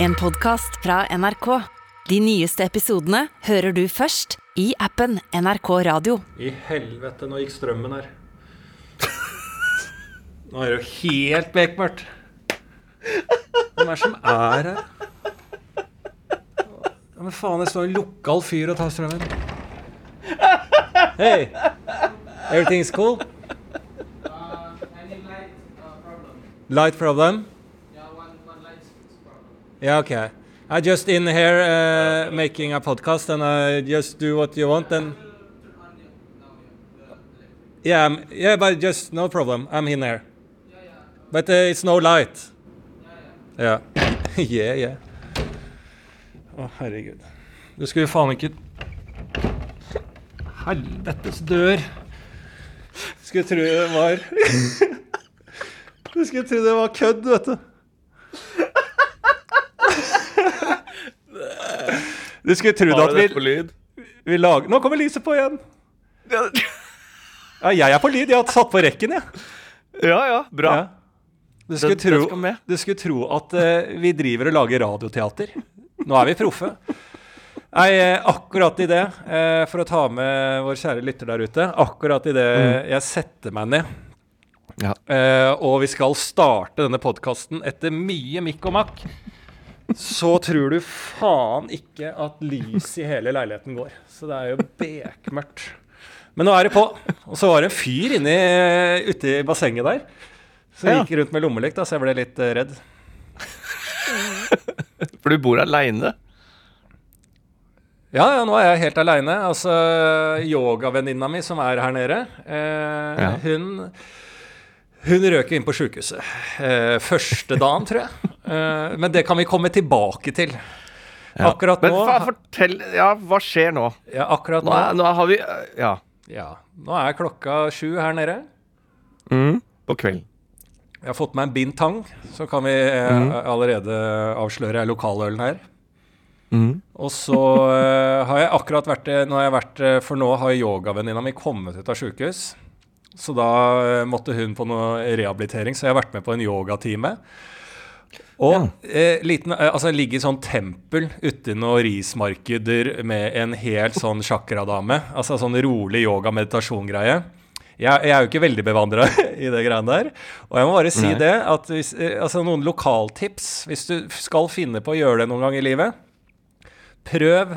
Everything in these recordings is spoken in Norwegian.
En podkast fra NRK. De nyeste episodene hører du først i appen NRK Radio. I helvete, nå gikk strømmen her. Nå er det jo helt bekmørkt. Hvem er det som er her? Ja, men faen, det står en lokal fyr og tar strømmen. Hey, everything's cool? Light problem? Yeah, okay. I just in here uh, making a podcast and I just do what you want and yeah, I'm- yeah, but just no problem. I'm in there. But uh, it's no light. Ja. yeah, yeah. Å, herregud. Du skulle jo faen ikke Helvetes dør. Skulle tro det var Du skulle tro det var kødd, vet du. Du skulle tro at vi, vi lager Nå kommer lyset på igjen. Ja, jeg er på lyd. Jeg har satt på rekken, jeg. Ja, ja, bra. Ja. Du skulle, Den- den tro, med. du skulle tro at uh, vi driver og lager radioteater. Nå er vi proffe. Nei, eh, akkurat i det, eh, for å ta med vår kjære lytter der ute Akkurat i det jeg setter meg ned, Ja. uh, og vi skal starte denne podkasten etter mye mikk og makk, så tror du faen ikke at lyset i hele leiligheten går. Så det er jo bekmørkt. Men nå er det på. Og så var det en fyr inni, ute i bassenget der som Ja. gikk rundt med lommelykt, så jeg ble litt eh, redd. For du bor aleine? Ja, ja, nå er jeg helt aleine. Altså, yogavenninna mi som er her nede, eh, Ja. hun hun røk jo inn på sjukehuset eh, første dagen, tror jeg. Eh, men det kan vi komme tilbake til. Akkurat nå Men fortell Ja, hva skjer nå? ja, akkurat Nå, nå, er, nå har vi Ja. ja, nå er klokka sju her nede. Mm, på kvelden. Jeg har fått meg en bintang, så kan vi eh, Mhm. allerede avsløre lokalølen her. Mm. Og så eh, har jeg akkurat vært eh, nå har jeg vært, eh, For nå har yogavenninna mi kommet ut av sjukehus. Så da eh, måtte hun på noe rehabilitering, så jeg har vært med på en yogatime. Og eh, liten, eh, altså, jeg ligger i sånn tempel uti noen rismarkeder med en helt sånn chakradame. Altså sånn rolig yoga-meditasjon-greie. Jeg, jeg er jo ikke veldig bevandra i det greiene der. Og jeg må bare si Nei. det, at hvis, altså noen lokaltips hvis du skal finne på å gjøre det noen gang i livet, prøv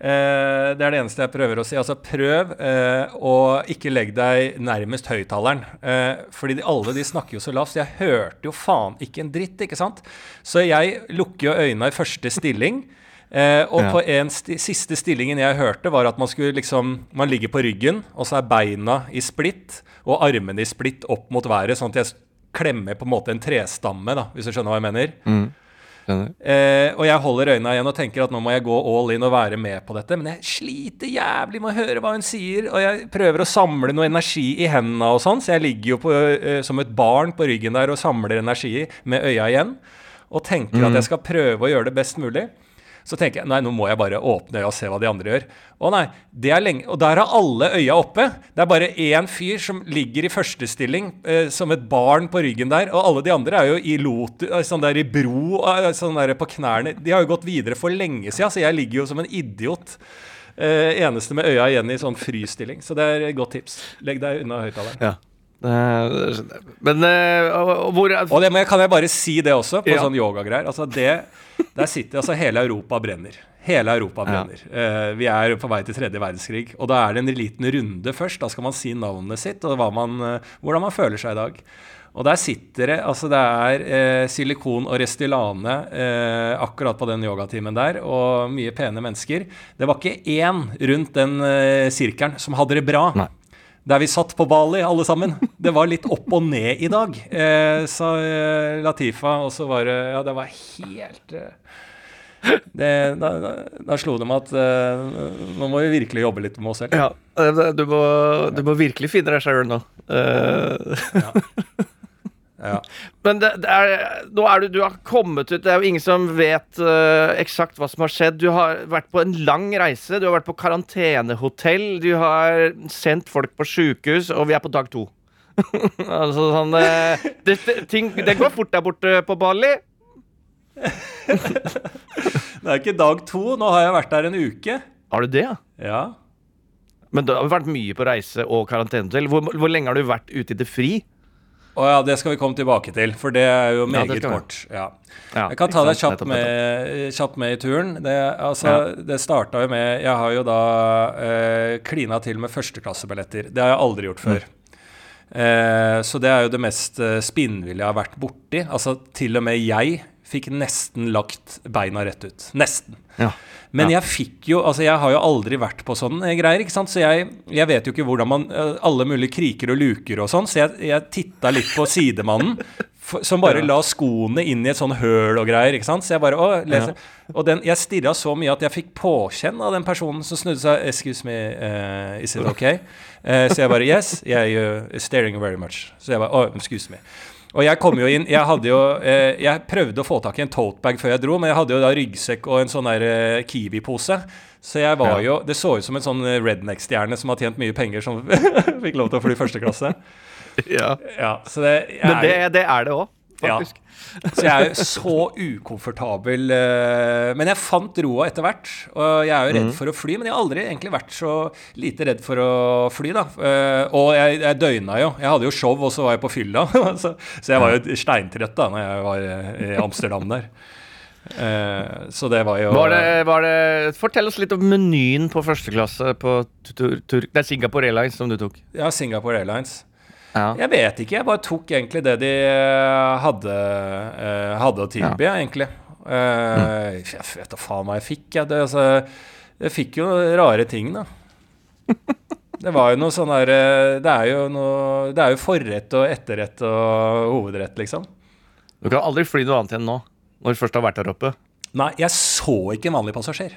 eh, Det er det eneste jeg prøver å si. Altså prøv eh, å ikke legge deg nærmest høyttaleren. Eh, fordi de, alle de snakker jo så lavt. Så jeg hørte jo faen ikke en dritt, ikke sant? Så jeg lukker jo øynene i første stilling. Eh, og Ja. på en sti siste stillingen jeg hørte, var at man skulle liksom Man ligger på ryggen, og så er beina i splitt, og armene i splitt opp mot været, sånn at jeg klemmer på en måte en trestamme, da, hvis du skjønner hva jeg mener. Skjønner. Eh, og jeg holder øynene igjen og tenker at nå må jeg gå all in og være med på dette. Men jeg sliter jævlig med å høre hva hun sier, og jeg prøver å samle noe energi i hendene og sånn, så jeg ligger jo på, eh, som et barn på ryggen der og samler energi med øya igjen. Og tenker at jeg skal prøve å gjøre det best mulig. Så tenker jeg nei, nå må jeg bare åpne øya og se hva de andre gjør. Å nei, det er lenge Og der har alle øya oppe. Det er bare én fyr som ligger i førstestilling eh, som et barn på ryggen der. Og alle de andre er jo i lot, eh, sånn der i bro, eh, sånn der på knærne. De har jo gått videre for lenge siden, så jeg ligger jo som en idiot. Eh, eneste med øya igjen i sånn frystilling. Så det er et godt tips. Legg deg unna høyttaleren. Ja. Eh. Men eh, hvor er Og det men kan jeg bare si det også, på Ja. sånn yogagreier. Altså det, der sitter altså hele Europa brenner. Hele Europa Ja. brenner. Eh, vi er på vei til tredje verdenskrig. Og da er det en liten runde først. Da skal man si navnet sitt og man, hvordan man føler seg i dag. Og der sitter det Altså, det er eh, silikon og Restylane eh, akkurat på den yogatimen der, og mye pene mennesker. Det var ikke én rundt den eh, sirkelen som hadde det bra. Nei. Der vi satt på Bali, alle sammen. Det var litt opp og ned i dag, eh, sa eh, Latifa. Og så var det Ja, det var helt eh, det, da, da, da slo det meg at eh, nå må vi virkelig jobbe litt med oss selv. Ja, eh, du må, du må virkelig finne deg sjøl nå. Eh, Ja. Men det, det er, nå er du, du har kommet ut Det er jo ingen som vet uh, eksakt hva som har skjedd. Du har vært på en lang reise. Du har vært på karantenehotell. Du har sendt folk på sjukehus, og vi er på dag to. altså sånn uh, det, ting, det går fort der borte på Bali. det er ikke dag to. Nå har jeg vært der en uke. Har du det, ja? Ja. Men du har vært mye på reise og karantenehotell. Hvor, hvor lenge har du vært ute i det fri? Å ja, det skal vi komme tilbake til, for det er jo meget ja, kort. Ja. Ja, Jeg kan ta deg kjapt med, kjapt med i turen. Det, altså, det starta jo med Jeg har jo da eh, klina til med førsteklassebilletter. Det har jeg aldri gjort før. Eh, så det er jo det mest eh, spinnville jeg har vært borti. Altså, til og med jeg fikk nesten lagt beina rett ut. Nesten. Ja. Men jeg fikk jo Altså, jeg har jo aldri vært på sånne greier, ikke sant, så jeg, jeg vet jo ikke hvordan man eh, Alle mulige kriker og luker og sånn, så jeg, jeg titta litt på sidemannen. Som bare la skoene inn i et sånn høl og greier. ikke sant? Så jeg bare, å, leser. Og den, jeg stirra så mye at jeg fikk påkjenn av den personen som snudde seg. 'Excuse me, uh, is it okay?' Uh, så jeg bare 'Yes, yeah, you're staring very much'. Så jeg bare 'Oh, excuse me'. Og jeg kom jo inn Jeg hadde jo eh, Jeg prøvde å få tak i en totebag før jeg dro, men jeg hadde jo da ryggsekk og en sånn der eh, Kiwi-pose. Så jeg var jo Det så ut som en sånn redneck-stjerne som har tjent mye penger, som fikk lov til å fly første klasse. Ja. Ja, så det, jeg Men det, det er det òg, Ja. så jeg er jo så ukomfortabel. eh, Men jeg fant roa etter hvert. Og jeg er jo Mhm. redd for å fly, men jeg har aldri egentlig vært så lite redd for å fly, da. Eh, Og jeg, jeg døgna jo. Jeg hadde jo show, og så var jeg på fylla. så, så jeg var jo steintrøtt da når jeg var eh, i Amsterdam der. Eh, Så det var jo Var det, var det, fortell oss litt om menyen på første klasse på tur, tur, Det er Singapore Airlines som du tok. Ja, Singapore Airlines. Ja. Jeg vet ikke, jeg bare tok egentlig det de eh, hadde, uh, hadde å tilby, egentlig. Eh, Jeg vet da faen hva jeg fikk, jeg. Det, altså, jeg fikk jo rare ting, da. Det var jo noe sånn der Det er jo noe Det er jo forrett og etterrett og hovedrett, liksom. Du kan aldri fly noe annet igjen nå, når du først har vært der oppe. Nei, jeg så ikke en vanlig passasjer.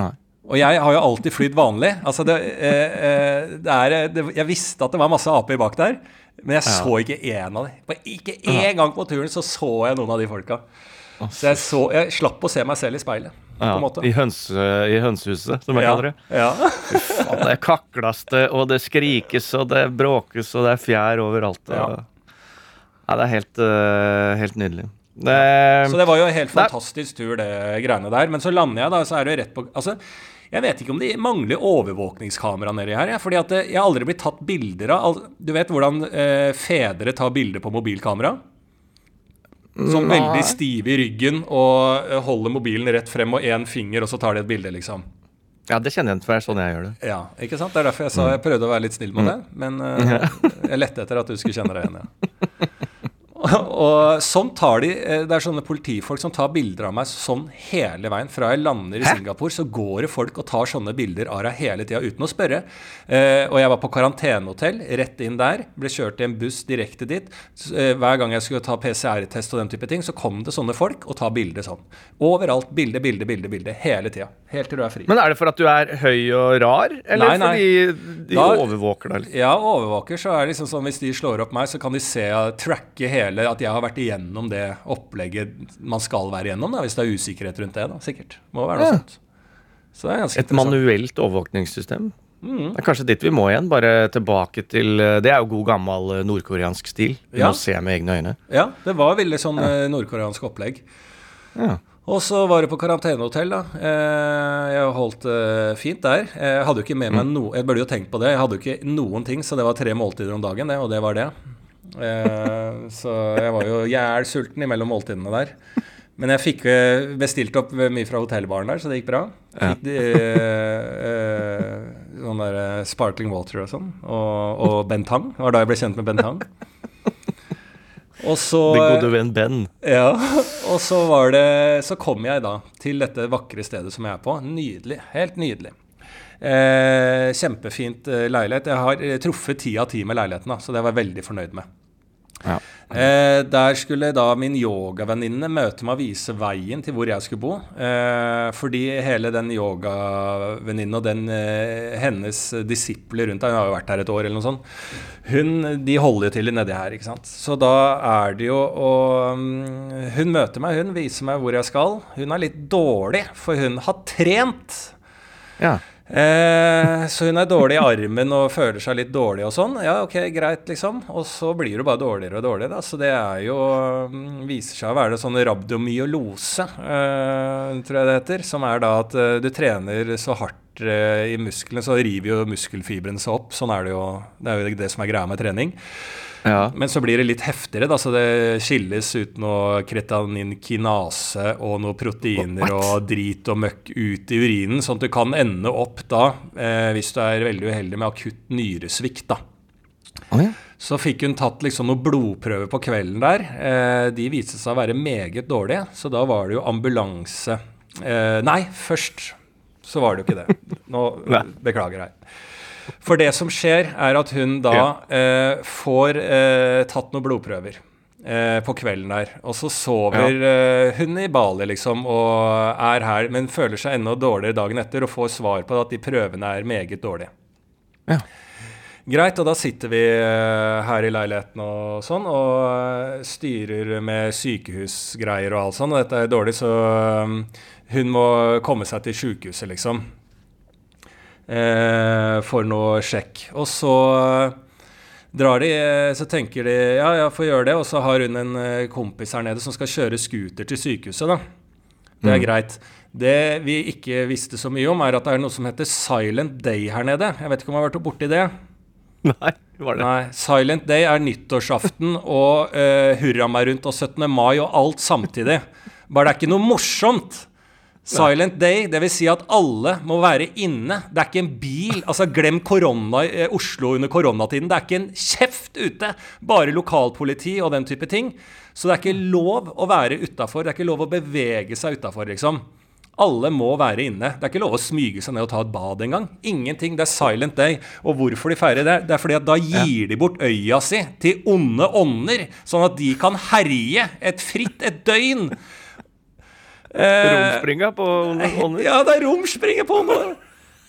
Nei. Og jeg har jo alltid flydd vanlig. Altså det, eh, eh, det er, eh, det, jeg visste at det var masse aper bak der, men jeg så ikke én av dem. Ikke én gang på turen så så jeg noen av de folka. Så jeg, så, jeg slapp å se meg selv i speilet, på Ja. I, høns, I hønsehuset, som jeg ja. kaller det. Ja. Uff, det kakles det, og det skrikes, og det bråkes, og det er fjær overalt. Og... Ja. Det er helt, uh, helt nydelig. Det, Så det var jo en helt fantastisk tur, det greiene der. Men så lander jeg, da, så er det rett på Altså, jeg vet ikke om de mangler overvåkningskamera nedi her. Ja, fordi at eh, jeg har aldri blitt tatt bilder av Du vet hvordan eh, fedre tar bilder på mobilkamera? Sånn Nei. veldig stive i ryggen og eh, holder mobilen rett frem og én finger, og så tar de et bilde, liksom. ja, det kjenner jeg igjen, for det er sånn jeg gjør det. Ja, ikke sant? Det er derfor jeg sa jeg prøvde å være litt snill med det. Men eh, jeg lette etter at du skulle kjenne deg igjen. Ja. Og, og sånn tar de eh, Det er sånne politifolk som tar bilder av meg sånn hele veien. Fra jeg lander i Hæ? Singapore, så går det folk og tar sånne bilder av deg hele tida uten å spørre. Eh, og jeg var på karantenehotell, rett inn der. Ble kjørt i en buss direkte dit. Eh, hver gang jeg skulle ta PCR-test og den type ting, så kom det sånne folk og tar bilder sånn. Overalt. Bilde, bilde, bilde, bilde. Hele tida. Helt til du er fri. Men er det for at du er høy og rar, eller Nei, nei. fordi de Da- overvåker deg? Ja, overvåker, så er det liksom sånn hvis de slår opp meg, så kan de se tracke hele At jeg har vært igjennom det opplegget man skal være igjennom, da, hvis det er usikkerhet rundt det, da, sikkert. Må være noe Ja. sånt. Så Et manuelt overvåkningssystem? Mm. Det er kanskje dit vi må igjen, bare tilbake til øh, Det er jo god gammel øh, nordkoreansk stil. Vi Ja. må se med egne øyne. Ja, det var veldig sånn ja. nordkoreansk opplegg. Ja. Og så var det på karantenehotell, da. Eh, jeg holdt fint der. Jeg hadde jo ikke med meg noe Jeg burde jo tenkt på det. Jeg hadde jo ikke noen ting, så det var tre måltider om dagen, det, og det var det. Eh, så jeg var jo jævlsulten imellom måltidene der. Men jeg fikk eh, bestilt opp mye fra hotellbaren der, så det gikk bra. Fikk de, eh, eh, sånn der eh, sparkling water og sånn. Og, og Bentang. Det var da jeg ble kjent med Bentang. Og så Din gode venn Ben. ja, og så var det Så kom jeg da til dette vakre stedet som jeg er på. Nydelig. Helt nydelig. Eh, kjempefint eh, leilighet. Jeg har eh, truffet ti av ti med leiligheten, da, så det var jeg veldig fornøyd med. Ja. Eh, der skulle da min yogavenninne møte meg og vise veien til hvor jeg skulle bo. Eh, fordi hele den yogavenninnen og den, eh, hennes disipler rundt her, hun har jo vært her et år eller noe sånt, hun, de holder jo til nedi her, ikke sant. Så da er det jo å mm, Hun møter meg, hun viser meg hvor jeg skal. Hun er litt dårlig, for hun har trent. Ja. Eh, så hun er dårlig i armen og føler seg litt dårlig og sånn. Ja, ok, greit, liksom. Og så blir du bare dårligere og dårligere. Da. Så det er jo mm, Viser seg å være det sånn rabdomyolose, eh, tror jeg det heter. Som er da at eh, du trener så hardt eh, i musklene, så river jo muskelfibrene seg opp. Sånn er det jo. Det er jo det som er greia med trening. Ja. Men så blir det litt heftigere, da, så det skilles ut noe kretaninkinase og noe proteiner What? og drit og møkk ut i urinen, sånn at du kan ende opp da, eh, hvis du er veldig uheldig med akutt nyresvikt, da. Oh, ja. Så fikk hun tatt liksom noen blodprøver på kvelden der. Eh, de viste seg å være meget dårlige, så da var det jo ambulanse. Eh, nei, først så var det jo ikke det. Nå beklager jeg. For det som skjer, er at hun da Ja. eh, får eh, tatt noen blodprøver eh, på kvelden der. Og så sover eh, hun i Bali, liksom, og er her, men føler seg enda dårligere dagen etter og får svar på at de prøvene er meget dårlige. Ja. Greit, og da sitter vi eh, her i leiligheten og sånn, og eh, styrer med sykehusgreier og alt sånn, og dette er dårlig, så hun må komme seg til sykehuset, liksom. Eh, for noe sjekk. Og så eh, drar de, eh, så tenker de ja, ja, får gjøre det, og så har hun en eh, kompis her nede som skal kjøre scooter til sykehuset, da. Det er greit. Det vi ikke visste så mye om, er at det er noe som heter Silent Day her nede. Jeg vet ikke om jeg har vært borti det? Nei, var det Nei, Silent Day er nyttårsaften og uh, hurra meg rundt og 17. mai og alt samtidig. Bare det er ikke noe morsomt. Silent Day, dvs. Si at alle må være inne. Det er ikke en bil. Altså, glem korona eh, Oslo under koronatiden. Det er ikke en kjeft ute. Bare lokalpoliti og den type ting. Så det er ikke lov å være utafor. Det er ikke lov å bevege seg utafor, liksom. Alle må være inne. Det er ikke lov å smyge seg ned og ta et bad engang. Ingenting. Det er silent day. Og hvorfor de feirer det? Det er fordi at da gir de bort øya si til onde ånder, sånn at de kan herje et fritt et døgn. Eh, Romspringa på ånder? ja, det er romspringer på noe.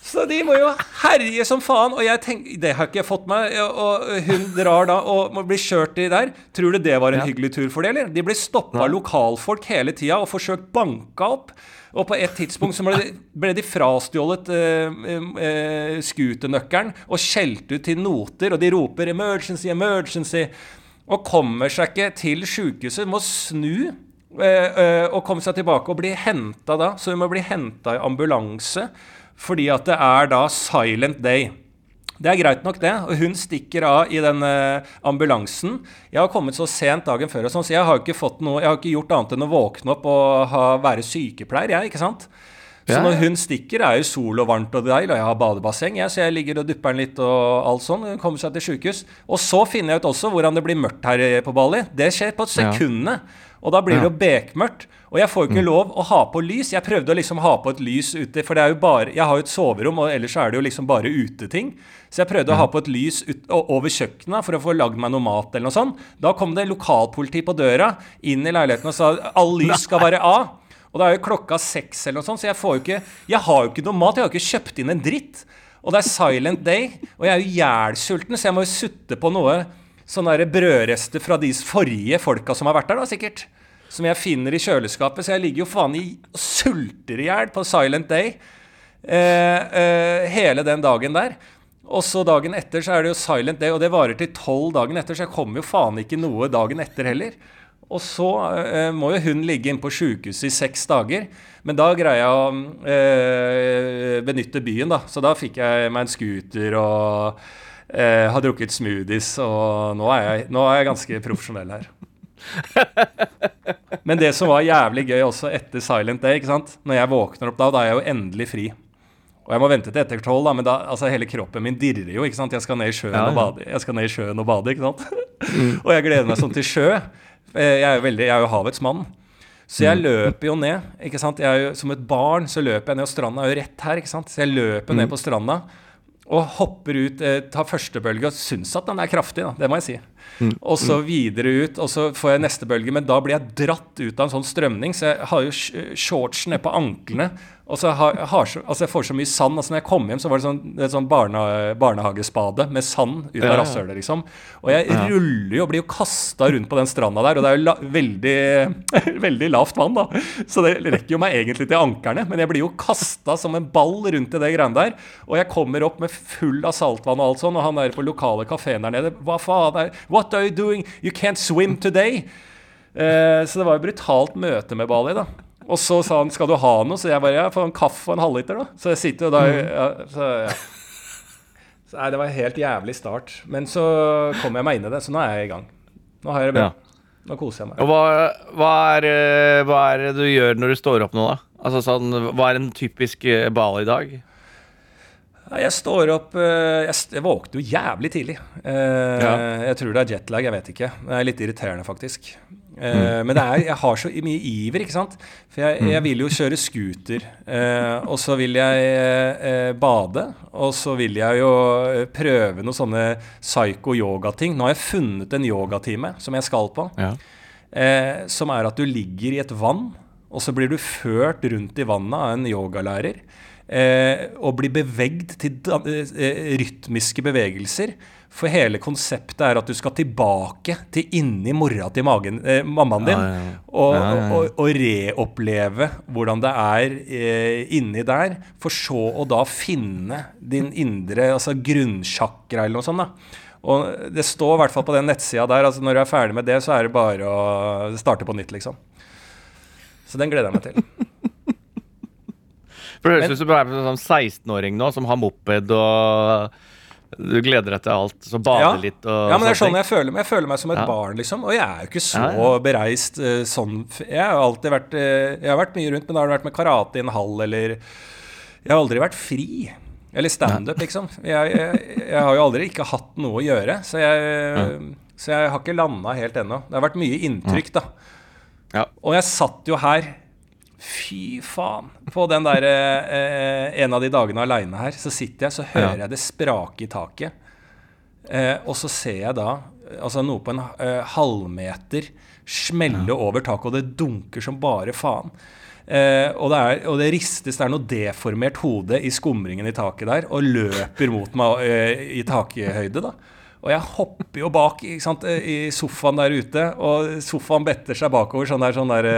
Så de må jo herje som faen. Og jeg tenker, det har ikke jeg fått meg. Og hun drar da og må bli kjørt i der. Tror du det var en Ja. hyggelig tur for det, eller? De ble stoppa av lokalfolk hele tida og forsøkt banka opp. Og på et tidspunkt så ble de, ble de frastjålet eh, eh, scooter-nøkkelen og skjelt ut til noter, og de roper 'emergency, emergency', og kommer seg ikke til sjukehuset. Må snu og komme seg tilbake og bli henta da. Så hun må bli henta i ambulanse fordi at det er da silent day. Det er greit nok, det. Og hun stikker av i den eh, ambulansen. Jeg har kommet så sent dagen før, og sånn, så jeg har ikke fått noe Jeg har ikke gjort annet enn å våkne opp og ha, være sykepleier, jeg, ikke sant? Så når hun stikker, er jo sol og varmt og deilig, og jeg har badebasseng, jeg, så jeg ligger og dupper den litt og alt sånn. Hun kommer seg til sjukehus. Og så finner jeg ut også hvordan det blir mørkt her på Bali. Det skjer på sekundene. Og da blir det jo bekmørkt. Og jeg får jo ikke lov å ha på lys. Jeg prøvde å liksom ha på et lys ute, for er bare Jeg har jo et soverom, og ellers er det jo liksom bare uteting. Så jeg prøvde å ha på et lys ut, over kjøkkenet for å få lagd meg noe mat eller noe sånt. Da kom det lokalpoliti på døra inn i leiligheten og sa all lys skal være av. Og det er jo klokka seks eller noe sånt, så jeg får jo ikke Jeg har jo ikke noe mat. Jeg har jo ikke kjøpt inn en dritt. Og det er silent day, og jeg er jo ihjelsulten, så jeg må jo sutte på noe sånn brødrester fra de forrige folka som har vært der, da, sikkert. Som jeg finner i kjøleskapet. Så jeg ligger jo faen i og sulter i hjel på silent day eh, eh, hele den dagen der. Og så dagen etter så er det jo silent day, og det varer til tolv dagen etter, så jeg kommer jo faen ikke noe dagen etter heller. Og så eh, må jo hun ligge inne på sjukehuset i seks dager. Men da greier jeg å eh, benytte byen, da. Så da fikk jeg meg en scooter og eh, har drukket smoothies, og nå er jeg, nå er jeg ganske profesjonell her. Men det som var jævlig gøy også etter Silent Day, ikke sant? når jeg våkner opp da, da er jeg jo endelig fri. Og jeg må vente til etter tolv, men da, altså hele kroppen min dirrer jo. ikke sant? Jeg skal ned i sjøen Ja, og bade, jeg skal ned i sjøen og bade, ikke sant? og jeg gleder meg sånn til sjø. Eh, Jeg er jo, veldig, jeg er jo havets mann. Så jeg løper jo ned. ikke sant? Jeg er jo, som et barn så løper jeg ned, og stranda er jo rett her. ikke sant? Så jeg løper ned på stranda og hopper ut, eh, tar første bølge og syns at den er kraftig, da. Det må jeg si. Og så videre ut, og så får jeg neste bølge. Men da blir jeg dratt ut av en sånn strømning, så jeg har jo sh- shorts ned på anklene. Og så har, har så, altså jeg får så mye sand. altså når jeg kom hjem, så var det sånn, et sånn barne, barnehagespade med sand ut av rasshølet, liksom. Og jeg ruller jo og blir jo kasta rundt på den stranda der, og det er jo la, veldig, veldig lavt vann, da. Så det rekker jo meg egentlig til ankerne, men jeg blir jo kasta som en ball rundt i det greiene der. Og jeg kommer opp med full av saltvann og alt sånn, og han der på lokale kafeen der nede Hva faen er What are you doing? You can't swim today. Eh, så det var jo brutalt møte med Bali, da. Og så sa han 'skal du ha noe?' Så jeg bare 'ja, få en kaffe og en halvliter', da. Så jeg sitter jo da ja, så, ja. så, Nei, det var en helt jævlig start. Men så kom jeg meg inn i det, så nå er jeg i gang. Nå har jeg det bra. Ja. Nå koser jeg meg. Og hva, hva, er, eh, hva er det du gjør når du står opp nå, da? Altså sånn, Hva er en typisk bal Bali-dag? Jeg står opp eh, Jeg, våkner jo jævlig tidlig. Eh, Ja. Jeg tror det er jetlag, jeg vet ikke. Det er litt irriterende, faktisk. Eh, Men det er, jeg har så mye iver, ikke sant. For jeg, jeg vil jo kjøre scooter. Uh, og så vil jeg uh, bade. Og så vil jeg jo prøve noen sånne psycho-yoga-ting. Nå har jeg funnet en yogatime som jeg skal på. Ja. som er at du ligger i et vann, og så blir du ført rundt i vannet av en yogalærer. Og blir bevegd til rytmiske bevegelser. For hele konseptet er at du skal tilbake til inni mora til magen, eh, mammaen din. Ja, ja, ja. Og, og, og reoppleve hvordan det er eh, inni der. For så å da finne din indre altså grunnsjakra eller noe sånt. da. Og det står i hvert fall på den nettsida der. altså Når du er ferdig med det, så er det bare å starte på nytt, liksom. Så den gleder jeg meg til. For det høres ut som du er en sånn 16-åring nå som har moped og du gleder deg til alt. Så bader litt og ja, men det er sånn jeg føler meg. Jeg føler meg som et Ja. barn, liksom. Og jeg er jo ikke så Ja, ja. bereist eh, sånn Jeg har alltid vært eh, Jeg har vært mye rundt, men da har det vært med karate i en hall, eller Jeg har aldri vært fri. Eller standup, liksom. Jeg, jeg, jeg har jo aldri ikke hatt noe å gjøre, så jeg, så jeg har ikke landa helt ennå. Det har vært mye inntrykk, da. Ja. Og jeg satt jo her Fy faen. På den der, eh, en av de dagene aleine her, så sitter jeg, så hører Ja. jeg det sprake i taket. Eh, og så ser jeg da altså noe på en eh, halvmeter smelle over taket, og det dunker som bare faen. Eh, og, det er, og det ristes, det er noe deformert hode i skumringen i taket der, og løper mot meg eh, i takhøyde, da. Og jeg hopper jo bak sant, eh, i sofaen der ute, og sofaen better seg bakover, sånn der, sånn der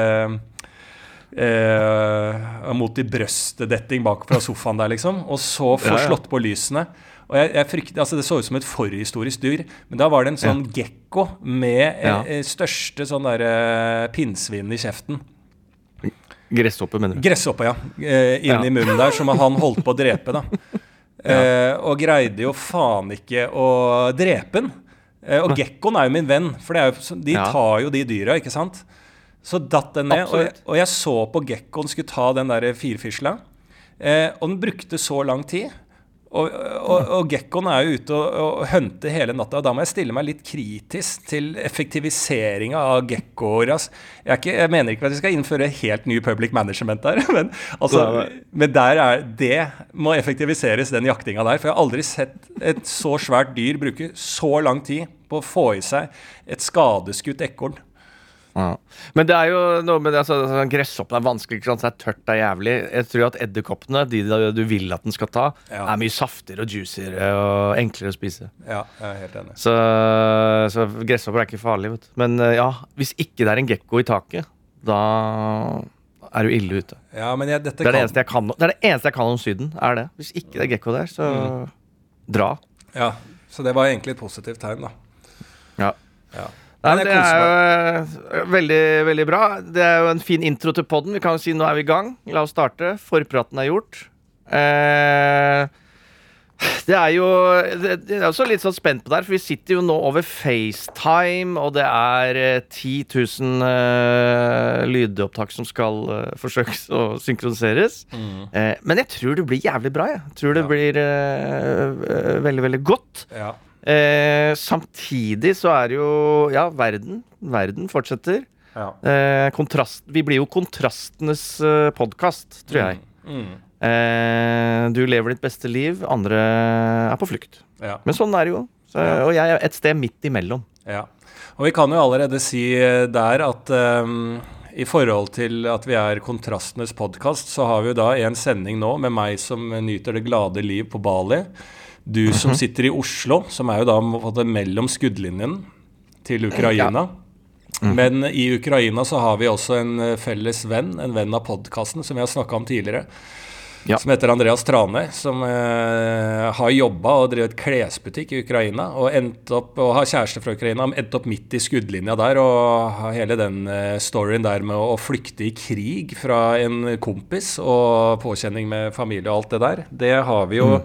eh, eh, mot i brøstet-detting bak fra sofaen der, liksom. Og så få Ja, ja. slått på lysene. Og jeg, jeg frykter, altså Det så ut som et forhistorisk dyr, men da var det en sånn gekko med Ja. eh, største sånn der eh, pinnsvin i kjeften. Gresshoppe, mener du? Gresshoppe, ja. Eh, inni Ja. munnen der, som han holdt på å drepe, da. Eh, og greide jo faen ikke å drepe den. Eh, og gekkoen er jo min venn, for det er jo, de tar jo de dyra, ikke sant? Så datt den ned, og jeg, og jeg så på gekkoen skulle ta den der firfisla. Eh, og den brukte så lang tid. Og, og, og gekkoen er jo ute og, og hunter hele natta, og da må jeg stille meg litt kritisk til effektiviseringa av gekkoer. Altså. Jeg, jeg mener ikke at vi skal innføre helt ny public management der, men, altså, men der er, det må effektiviseres, den jaktinga der. For jeg har aldri sett et så svært dyr bruke så lang tid på å få i seg et skadeskutt ekorn. Ja. Men det er jo noe med det, altså, sånn Gresshoppen er vanskelig, ikke sant? det er tørt, det er jævlig. Jeg tror at edderkoppene, de du vil at den skal ta, Ja. er mye saftigere og juicere og enklere å spise. Ja, jeg er helt enig. Så, så gresshopper er ikke farlig, vet. Men eh, ja, hvis ikke det er en gekko i taket, da er du ille ute. Ja, men jeg, Det er det, kan- kan, det er det eneste jeg kan om Syden. er det. Hvis ikke det er gekko der, så dra. Ja, så det var egentlig et positivt tegn, da. Ja. Ja. Nei, det er jo eh, veldig, veldig bra. Det er jo en fin intro til podden. Vi kan jo si nå er vi i gang. La oss starte. Forpraten er gjort. Eh, det er jo det, det er også litt sånn spent på det her, for vi sitter jo nå over FaceTime, og det er eh, 10 000 eh, lydopptak som skal eh, forsøkes å synkroniseres. Eh, men jeg tror det blir jævlig bra. Jeg jeg tror det Ja. blir veldig, veldig godt. Ja. Eh, samtidig så er jo Ja, verden. Verden fortsetter. ja. Eh, kontrast, vi blir jo kontrastenes eh, podkast, tror jeg. Mm. Eh, du lever ditt beste liv, andre er på flukt. Ja. Men sånn er det jo. Så, og jeg er et sted midt imellom. Ja. Og vi kan jo allerede si eh, der at um, i forhold til at vi er Kontrastenes podkast, så har vi jo da en sending nå med meg som nyter det glade liv på Bali. Du som Mhm. sitter i Oslo, som er jo da mellom skuddlinjen til Ukraina. Mhm. Men i Ukraina så har vi også en eh, felles venn, en venn av podkasten, som vi har snakka om tidligere. Ja. Som heter Andreas Trane, som eh, har jobba og drevet klesbutikk i Ukraina. Og, endt opp, og har kjæreste fra Ukraina, endte opp midt i skuddlinja der. Og har hele den eh, storyen der med å, flykte i krig fra en kompis og påkjenning med familie og alt det der. Det har vi jo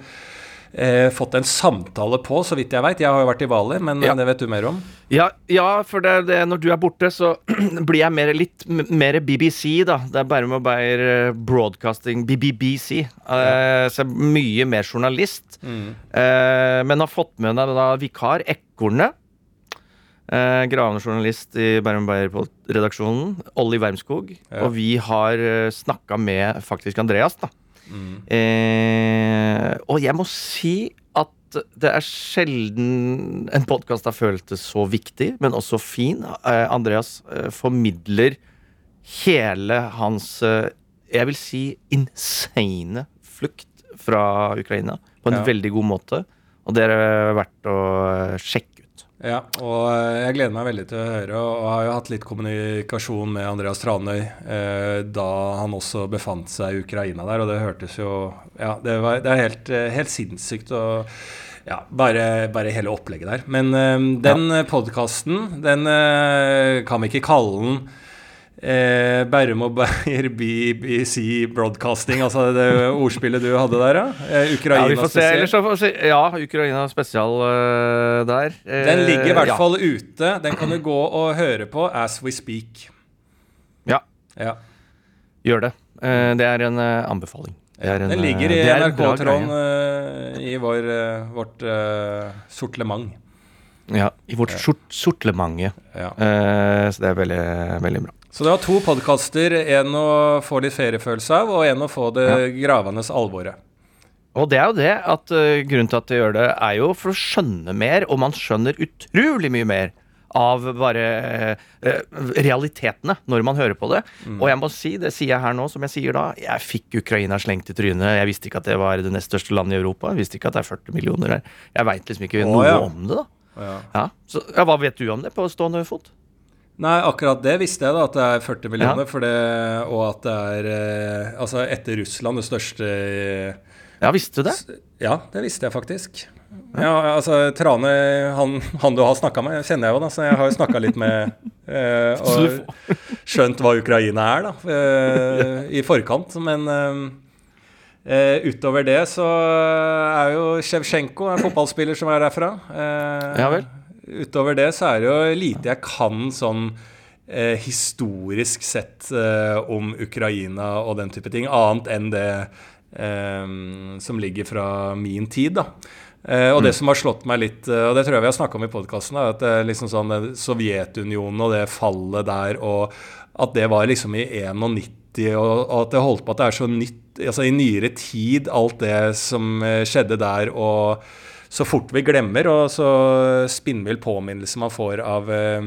eh, fått en samtale på, så vidt jeg veit. Jeg har jo vært i Bali, men Ja. det vet du mer om. Ja, ja for det, det, når du er borte, så blir jeg mer, litt mer BBC, da. Det er bare med Beyer eh, Broadcasting, BBBC. Eh, så mye mer journalist. Eh, men har fått med deg da vikar Ekornet. Eh, gravende journalist i Bærum Beyer-redaksjonen. Olli Wermskog. Ja. Og vi har uh, snakka med faktisk Andreas, da. Eh, og jeg må si at det er sjelden en podkast har føltes så viktig, men også fin. Eh, Andreas eh, formidler hele hans eh, jeg vil si insane flukt fra Ukraina på en Ja. veldig god måte. Og det er verdt å eh, sjekke. Ja, og eh, jeg gleder meg veldig til å høre, og har jo hatt litt kommunikasjon med Andreas Tranøy eh, da han også befant seg i Ukraina der, og det hørtes jo Ja, det, var, det er helt, eh, helt sinnssykt og ja, bare, bare hele opplegget der. Men eh, den ja. podkasten, den eh, kan vi ikke kalle den eh, Bærum og Beyer BBC Broadcasting, altså det ordspillet du hadde der, ja? Eh, Ukraina ja, spesial. se. Se. Ja, Ukraina spesial uh, der. Eh, Den ligger i hvert ja. fall ute. Den kan du gå og høre på as we speak. Ja, Ja. gjør det. Eh, det er en uh, anbefaling. Det er en, Den ligger i eh, NRK-tråden eh, i vår, eh, vårt uh, sortlement. Ja, I vårt sort, sortlement. Ja. Eh, så det er veldig, veldig bra. Så det var to podkaster. En å få litt feriefølelse av, og en å få det gravende alvoret. Og det er jo det at uh, grunnen til at jeg gjør det, er jo for å skjønne mer, og man skjønner utrolig mye mer av bare uh, realitetene når man hører på det. Og jeg må si, det sier jeg her nå, som jeg sier da, jeg fikk Ukraina slengt i trynet. Jeg visste ikke at det var det nest største landet i Europa. Jeg visste ikke at det er 40 millioner der. Jeg veit liksom ikke Å, noe ja. om det, da. Ja. Ja. Så, ja, hva vet du om det på stående fot? Nei, akkurat det visste jeg, da, at det er 40 millioner. Ja. For det, og at det er eh, Altså, etter Russland det største Ja, visste du det? Ja, det visste jeg faktisk. Ja, altså Trane, han, han du har snakka med, kjenner jeg jo, da, så jeg har jo snakka litt med eh, Og skjønt hva Ukraina er, da, eh, i forkant. Men eh, utover det så er jo Sjevsjenko en fotballspiller som er derfra. Eh, Ja vel. Utover det så er det jo lite jeg kan sånn eh, historisk sett eh, om Ukraina og den type ting, annet enn det eh, som ligger fra min tid, da. Eh, og det som har slått meg litt, eh, og det tror jeg vi har snakka om i podkasten, er at liksom sånn eh, Sovjetunionen og det fallet der, og at det var liksom i 91, og, at det holdt på at det er så nytt Altså i nyere tid, alt det som skjedde der, og så fort vi glemmer, og så spinnvill påminnelse man får av eh,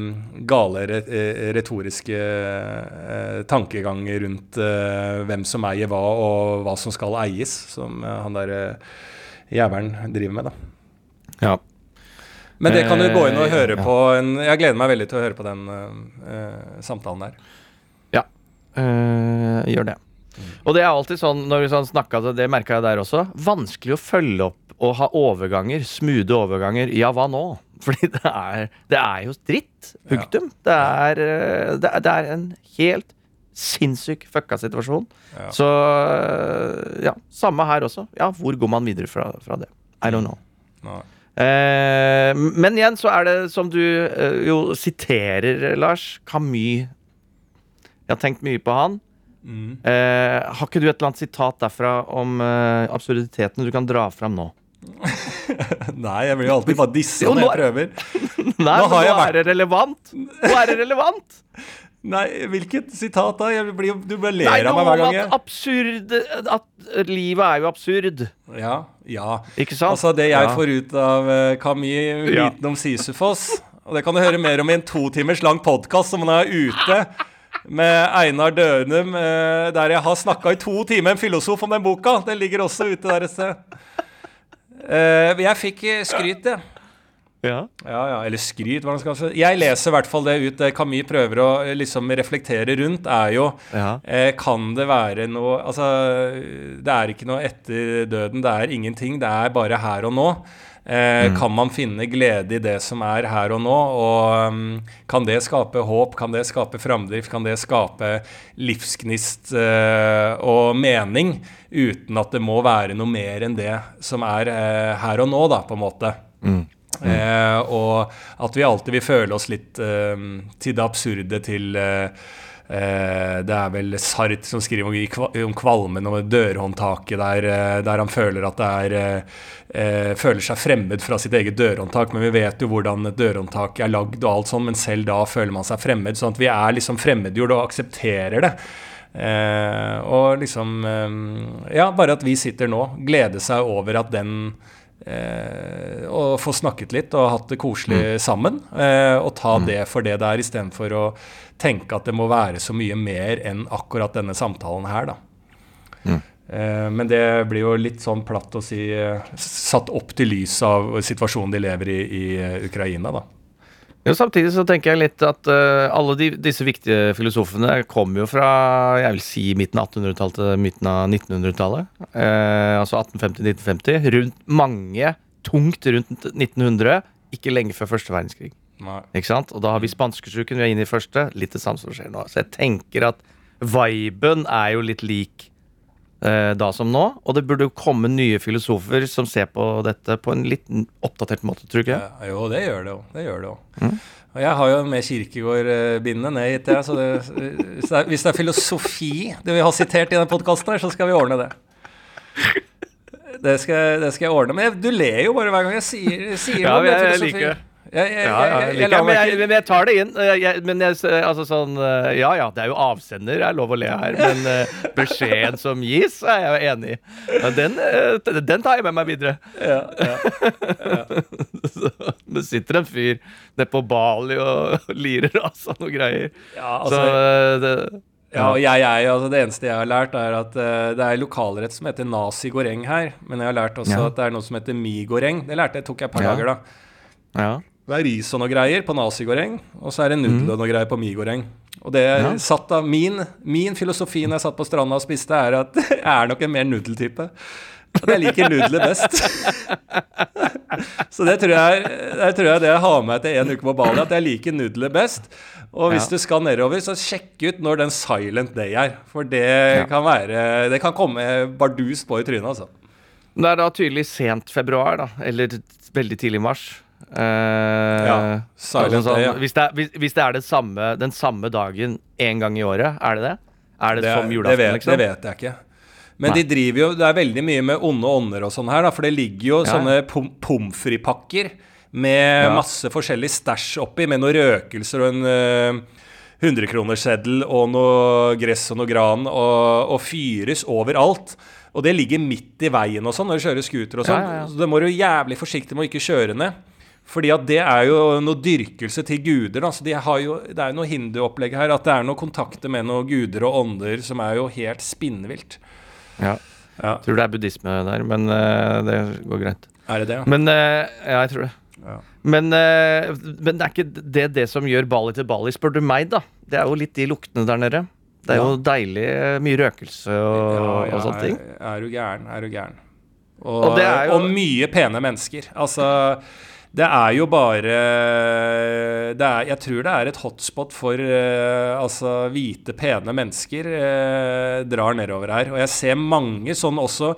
gale eh, retoriske eh, tankeganger rundt eh, hvem som eier hva, og hva som skal eies, som eh, han der eh, jævelen driver med, da. Ja. Men det kan du gå inn og høre på. En, jeg gleder meg veldig til å høre på den samtalen der. Ja, gjør det. Og det er alltid sånn, når vi sånn snakka det merka jeg der også, vanskelig å følge opp og ha overganger, smoothe overganger. Ja, hva nå? Fordi det er, det er jo dritt. Punktum. Det, er, øh, det, er, det er en helt sinnssyk fucka situasjon. Ja. Så øh, ja, samme her også. Ja, hvor går man videre fra, fra det? I don't know. Nei. Eh, men igjen så er det som du eh, jo siterer, Lars, Camus. Jeg har tenkt mye på han. Mm. Eh, har ikke du et eller annet sitat derfra om eh, absurditeten du kan dra fram nå? Nei, jeg blir jo alltid bare dissa når nå jeg er- prøver. Nei, nå jeg er det relevant! Nå er det relevant! Nei, hvilket sitat da? Blir, du bare ler Nei, av meg hver gang. at absurd At livet er jo absurd. Ja, ja. Ikke sant? Altså, det jeg Ja. får ut av uh, Camille viten om Sisyfos Og det kan du høre mer om i en to timers lang podkast som han er ute med Einar Dønum, eh, der jeg har snakka i to timer med en filosof om den boka. Den ligger også ute der et sted. Eh, jeg fikk eh, skryt, jeg. Ja. Ja, ja, eller skryt, hva man skal si. Jeg leser i hvert fall det ut. Det Camille prøver å eh, liksom reflektere rundt, er jo Ja. eh, Kan det være noe Altså, det er ikke noe etter døden. Det er ingenting. Det er bare her og nå. Eh, Kan man finne glede i det som er her og nå? Og um, kan det skape håp? Kan det skape framdrift? Kan det skape livsgnist eh, og mening? Uten at det må være noe mer enn det som er eh, her og nå, da, på en måte. Eh, og at vi alltid vil føle oss litt eh, til det absurde, til eh, Det er vel Sart som skriver om, kvalmen og dørhåndtaket, der, eh, der han føler at det er eh, eh, Føler seg fremmed fra sitt eget dørhåndtak, men vi vet jo hvordan et dørhåndtak er lagd og alt sånn, men selv da føler man seg fremmed. Sånn at vi er liksom fremmedgjort og aksepterer det. Eh, og liksom eh, Ja, bare at vi sitter nå, gleder seg over at den eh, Og få snakket litt og hatt det koselig sammen. Eh, og ta det for det det er, istedenfor å tenke at det må være så mye mer enn akkurat denne samtalen her, da. Eh, men det blir jo litt sånn platt å si eh, satt opp til lys av situasjonen de lever i i eh, Ukraina, da. Jo, samtidig så tenker jeg litt at uh, alle de, disse viktige filosofene kommer jo fra jeg vil si midten av 1800-tallet til midten av 1900-tallet. Uh, altså 1850-1950. Rundt mange, tungt rundt 1900, ikke lenge før første verdenskrig. Nei. Ikke sant? Og da har vi spanskesyken, vi er inne i første. Litt det samme som skjer nå. Så jeg tenker at viben er jo litt lik eh, da som nå. Og det burde komme nye filosofer som ser på dette på en litt oppdatert måte, tror du ikke? Ja, jo, det gjør det jo. Det gjør det jo. Og jeg har jo med Kirkegård-bindet ned hit, jeg. Så det, hvis, det er, hvis det er filosofi du vil ha sitert i denne podkasten her, så skal vi ordne det. Det skal, det skal jeg ordne. Men jeg, du ler jo bare hver gang jeg sier, sier Ja, noe jeg- jeg liker det. Ja, ja, men, jeg, tar det inn. Eh, Jeg, men jeg, altså sånn eh, Ja ja, det er jo avsender, det er lov å le her. Men eh, beskjeden som gis, er jeg jo enig i. Men den, eh, den tar jeg med meg videre. ja, ja. Så, det sitter en fyr nede på Bali og lirer av seg noe greier. Ja, altså, Så det, Ja, og jeg, jeg, altså Det eneste jeg har lært, er at uh, det er lokalrett som heter nasi goreng her. Men jeg har lært også Ja. at det er noe som heter mi goreng. Det lærte jeg, tok jeg et par Ja. dager, da. ja. Det er ris og noe greier på nasi-goreng, og så er det nudler og noe greier på mi-goreng. Og det Ja. satt av min, min filosofi når jeg satt på stranda og spiste, er at jeg er nok en mer nudeltype. At jeg liker nudler best. så det tror, jeg, det tror jeg det jeg har med meg til en uke på Bali, at jeg liker nudler best. Og hvis Ja. du skal nedover, så sjekk ut når den silent day er. For det kan være Det kan komme bardust på i trynet, altså. Det er da tydelig sent februar, da. Eller veldig tidlig mars. Eh, Ja, day, ja. Hvis det er, hvis, hvis det er det samme, den samme dagen én gang i året, er det det? Er det, som det, julaften, vet, liksom? det vet jeg ikke. Men Nei. de driver jo Det er veldig mye med onde ånder og sånn her, da. For det ligger jo Ja. sånne pom pommes frites-pakker med masse forskjellig stæsj oppi, med noen røkelser og en uh, 100-kronersseddel og noe gress og noe gran, og, og fyres overalt. Og det ligger midt i veien og sånn når du kjører scooter og sånn. Så det må du jævlig forsiktig med å ikke kjøre ned. Fordi at det er jo noe dyrkelse til guder. Da. Så de har jo, det er noe hinduopplegg her. At det er noe kontakter med noen guder og ånder som er jo helt spinnvilt. Ja. Ja. Tror det er buddhisme der, men uh, det går greit. Er det det? Men uh, Ja, jeg tror det. Ja. Men, uh, men det er ikke det, det som gjør Bali til Bali, spør du meg, da. Det er jo litt de luktene der nede. Det er jo deilig. Mye røkelse og, og sånne ting. Er, er du gæren, er du gæren. Og, Og jo- og mye pene mennesker. Altså det er jo bare det er, Jeg tror det er et hotspot for uh, altså hvite, pene mennesker uh, drar nedover her. Og jeg ser mange sånn også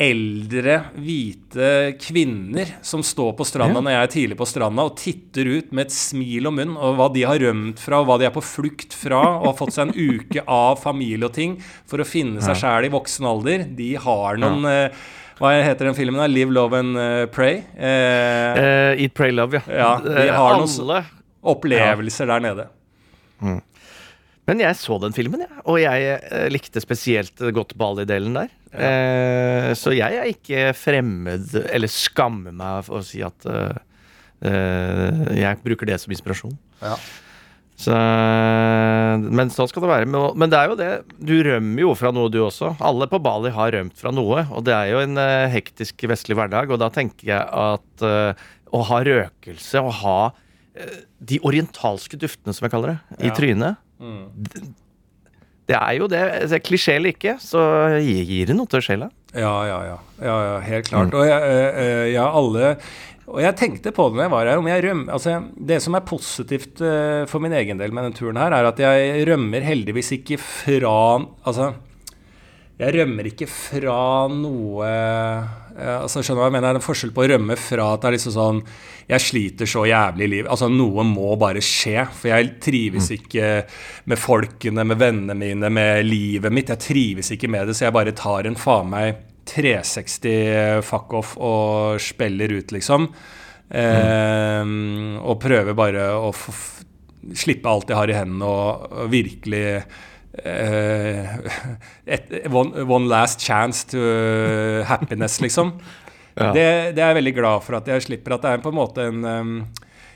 eldre, hvite kvinner som står på stranda Ja. når jeg er tidlig på stranda og titter ut med et smil om munn og hva de har rømt fra, og hva de er på flukt fra, og har fått seg en uke av familie og ting for å finne seg sjæl i voksen alder. De har noen eh, Hva heter den filmen? da? Live, Love and eh, Pray. Eh, Eh, Eat, pray, love, ja. Ja, de Eh, har noen Alle opplevelser der nede. Men jeg så den filmen, jeg. Og jeg eh, likte spesielt godt Bali-delen der. Eh, så jeg er ikke fremmed, eller skammer meg for å si at jeg bruker det som inspirasjon. Ja. Så, men sånn skal det være. Men, det er jo det. Du rømmer jo fra noe, du også. Alle på Bali har rømt fra noe. Og det er jo en eh, hektisk vestlig hverdag. Og da tenker jeg at eh, å ha røkelse, å ha eh, de orientalske duftene, som jeg kaller det, i Ja. trynet det, det er jo det. Altså, Klisjé eller ikke, så gir det noe til sjela. Ja, ja, ja. ja, ja helt klart. Og jeg, eh, eh, ja, alle Og jeg tenkte på det når jeg var her, om jeg rømmer Altså, det som er positivt eh, for min egen del med denne turen her, er at jeg rømmer heldigvis ikke fra Altså, jeg rømmer ikke fra noe altså Skjønner jeg mener? Det er en forskjell på å rømme fra at det er liksom sånn Jeg sliter så jævlig i livet. Altså, noe må bare skje. For jeg trives ikke med folkene, med vennene mine, med livet mitt. Jeg trives ikke med det, så jeg bare tar en faen meg 360 fuck off og spiller ut, liksom. Eh, og prøver bare å slippe alt jeg har i hendene og, og virkelig eh, et, one, one last chance to happiness, liksom. Ja. Det, det er jeg veldig glad for at jeg slipper. At det er på en måte en um,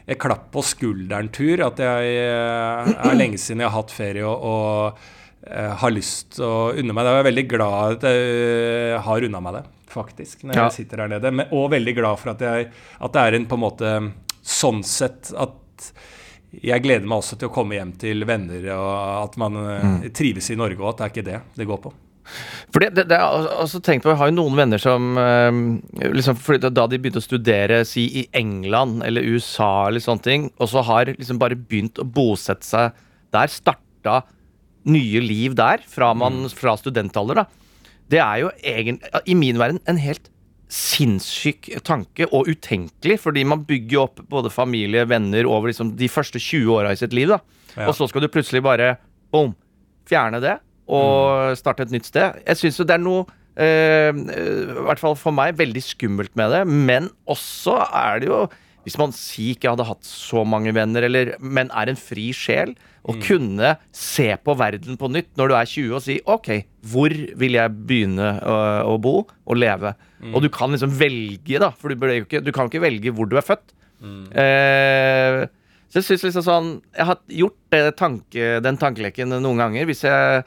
jeg klapp på skulderen-tur. At jeg eh, er lenge siden jeg har hatt ferie og, og uh, har lyst til å unne meg det. Jeg er veldig glad at jeg eh, har unna meg det, faktisk, når Ja. jeg sitter der nede. Men, og veldig glad for at, jeg, at det er en på en måte sånn sett at jeg gleder meg også til å komme hjem til venner, og at man mm. trives i Norge, og at det er ikke det det går på. For det, det, også altså tenkt på, Jeg har jo noen venner som eh, liksom, da- de begynte å studere si i England eller USA, eller sånne ting, og så har liksom bare begynt å bosette seg der, starta nye liv der fra, man, fra studentalder, da. Det er jo egentlig, i min verden, en helt sinnssyk tanke, og utenkelig, fordi man bygger opp både familie, venner over liksom de første 20 åra i sitt liv, da. Ja. Og så skal du plutselig bare boom, fjerne det og starte et nytt sted. Jeg syns jo det er noe eh, I hvert fall for meg veldig skummelt med det, men også er det jo hvis man sier ikke hadde hatt så mange venner, eller, men er en fri sjel, å kunne se på verden på nytt når du er 20 og si OK, hvor vil jeg begynne å, å bo og leve? Og du kan liksom velge, da, for du, ikke, du kan ikke velge hvor du er født. Eh, så jeg synes liksom sånn Jeg har gjort det tanke, den tankeleken noen ganger. Hvis jeg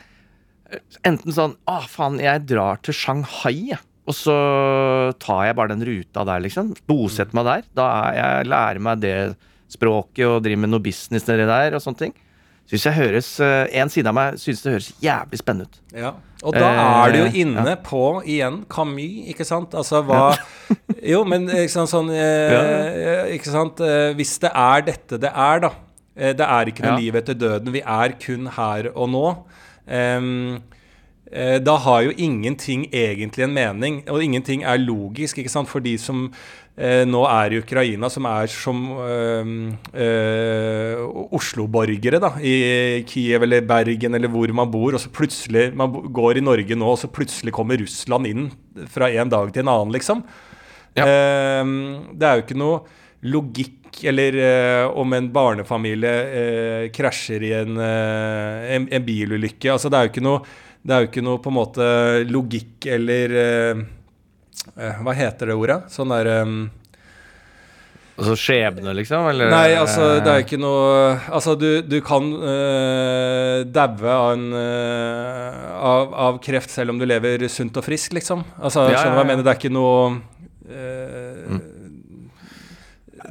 enten sånn Å, faen, jeg drar til Shanghai. Og så tar jeg bare den ruta der, liksom. Bosetter meg der. Da jeg lærer meg det språket og driver med noe business nedi der og sånne ting. Syns jeg høres eh, En side av meg syns det høres jævlig spennende ut. Ja, og da Eh, er du jo inne på igjen Camus, ikke sant? Altså hva Jo, men ikke sant, sånn eh, Ikke sant? Hvis det er dette det er, da. Det er ikke noe Ja. liv etter døden. Vi er kun her og nå. Eh, da har jo ingenting egentlig en mening, og ingenting er logisk, ikke sant? For de som nå er det Ukraina, som er som eh, eh, Oslo-borgere, da, i Kiev eller Bergen eller hvor man bor, og så plutselig Man går i Norge nå, og så plutselig kommer Russland inn fra en dag til en annen, liksom. Ja. Eh, det er jo ikke noe logikk eller eh, om en barnefamilie eh, krasjer i en, eh, en, en bilulykke. Altså, det er jo ikke noe det er jo ikke noe på en måte logikk eller eh, eh, Hva heter det ordet? Sånn der um, Altså skjebne, liksom? Eller, Nei, altså, det er ikke noe Altså, du, du kan uh, daue av, eh, av, av kreft selv om du lever sunt og frisk, liksom. Altså, Ja, skjønner du ja, ja, jeg mener? Det er ikke noe eh,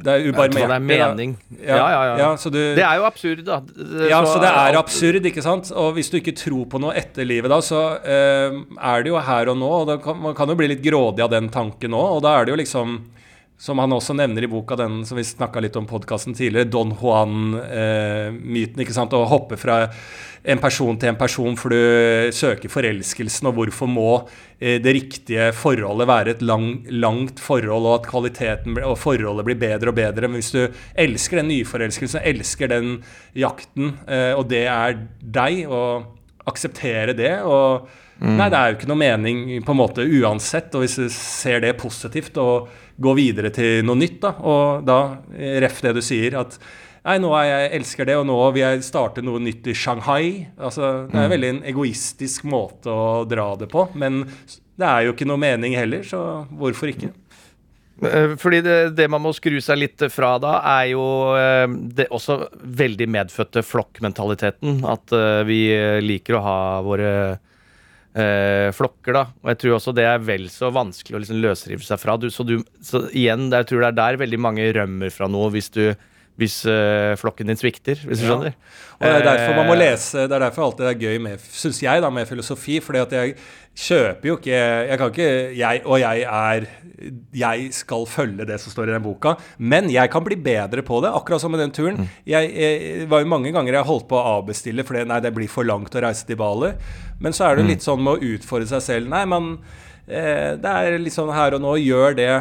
Det er ubarmhjertig. det er mening. Ja, ja, ja. ja så du, Det er jo absurd, da. Det- ja, så det er absurd, ikke sant? Og hvis du ikke tror på noe etter livet da, så uh, er det jo her og nå, og kan, man kan jo bli litt grådig av den tanken òg, og da er det jo liksom som han også nevner i boka, den som vi snakka litt om podkasten tidligere, Don Juan-myten. ikke sant, Å hoppe fra en person til en person for du søker forelskelsen, og hvorfor må eh, det riktige forholdet være et lang, langt forhold, og at kvaliteten og forholdet blir bedre og bedre. Men hvis du elsker den nyforelskelsen, elsker den jakten, eh, og det er deg, og akseptere det og Nei, det er jo ikke noe mening på en måte uansett, og hvis du ser det positivt og går videre til noe nytt, da, og da, eh, ref det du sier, at Nei, nå er jeg elsker det, og nå vil jeg starte noe nytt i Shanghai. Altså, det er veldig en egoistisk måte å dra det på. Men det er jo ikke noe mening heller, så hvorfor ikke? Eh, Fordi det, det man må skru seg litt fra da, er jo eh, det også veldig medfødte flokkmentaliteten. At eh, vi liker å ha våre eh, flokker, da. Og jeg tror også det er vel så vanskelig å liksom løsrive seg fra. Du, så, du, så igjen, jeg tror det er der veldig mange rømmer fra noe hvis du hvis uh, flokken din svikter, hvis du Ja. skjønner. Og det er derfor man må Eh, lese Det er derfor alltid det er gøy med Syns jeg, da, med filosofi. Fordi at jeg kjøper jo ikke Jeg kan ikke jeg, Og jeg er Jeg skal følge det som står i den boka. Men jeg kan bli bedre på det, akkurat som med den turen. Jeg, jeg det var jo mange ganger jeg holdt på å avbestille fordi nei, det blir for langt å reise til Bali. Men så er det litt sånn med å utfordre seg selv. Nei, man eh, Det er litt sånn her og nå. Gjør det.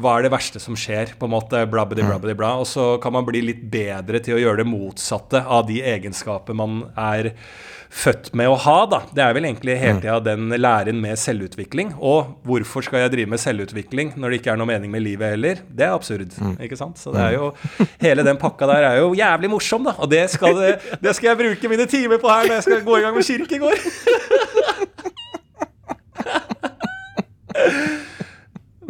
Hva er det verste som skjer? på en måte, blabbedi, blabbedi, bla. Og så kan man bli litt bedre til å gjøre det motsatte av de egenskaper man er født med å ha. da. Det er vel egentlig hele tida den læren med selvutvikling. Og hvorfor skal jeg drive med selvutvikling når det ikke er noe mening med livet heller? Det er absurd. ikke sant? Så det er jo, Hele den pakka der er jo jævlig morsom, da. Og det skal, det skal jeg bruke mine timer på her når jeg skal gå i gang med kirkegård.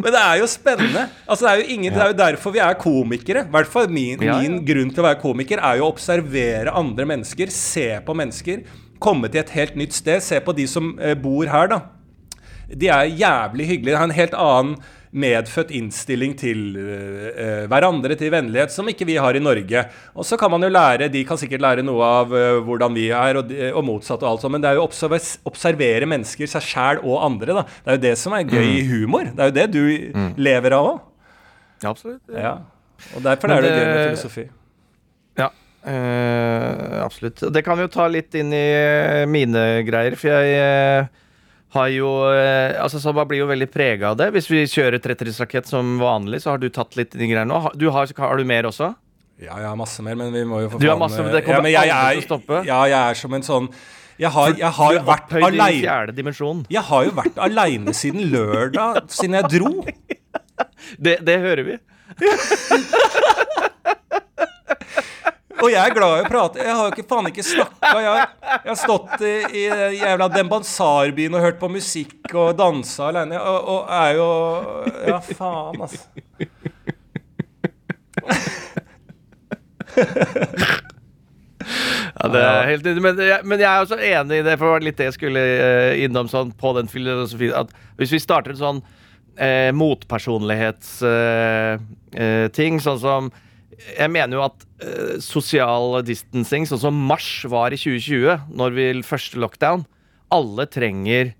Men det er jo spennende. Altså, det, er jo ingen, det er jo derfor vi er komikere. I hvert fall min, min grunn til å være komiker er jo å observere andre mennesker, se på mennesker, komme til et helt nytt sted. Se på de som eh, bor her, da. De er jævlig hyggelige. De har en helt annen medfødt innstilling til eh, hverandre, til vennlighet, som ikke vi har i Norge. Og så kan man jo lære, de kan sikkert lære noe av uh, hvordan vi er, og, og motsatt og alt sånt, men det er jo å observer- observere mennesker, seg sjæl og andre, da. Det er jo det som er gøy i humor. Det er jo det du lever av òg. Ja, absolutt. Ja. Og derfor Men er det gøy med filosofi. Ja, eh, absolutt. Det kan vi jo ta litt inn i mine greier, for jeg har jo eh, Altså, så Man blir jo veldig prega av det. Hvis vi kjører 33-rakett som vanlig, så har du tatt litt de greiene nå. Du har, har du mer også? Ja, jeg har masse mer, men vi må jo få faen, masse, men eh, det kommer men jeg aldri til å stoppe. Ja, jeg er som en sånn Jeg har, jeg har jo vært aleine. Jeg har jo vært aleine siden lørdag, siden jeg dro. Det, det hører vi. Og jeg er glad i å prate. Jeg har jo ikke faen ikke snakka. Jeg, jeg har stått i, i jævla Dembansarbyen og hørt på musikk og dansa aleine, og, og er jo Ja, faen, altså. Ja, det er helt enig, men, men jeg er også enig i det, for det var litt det jeg skulle eh, innom sånn på den filosofien. At hvis vi starter en sånn eh, motpersonlighetsting, eh, ting, sånn som Jeg mener jo at uh, sosial distancing, sånn som mars var i 2020, når vi første lockdown Alle trenger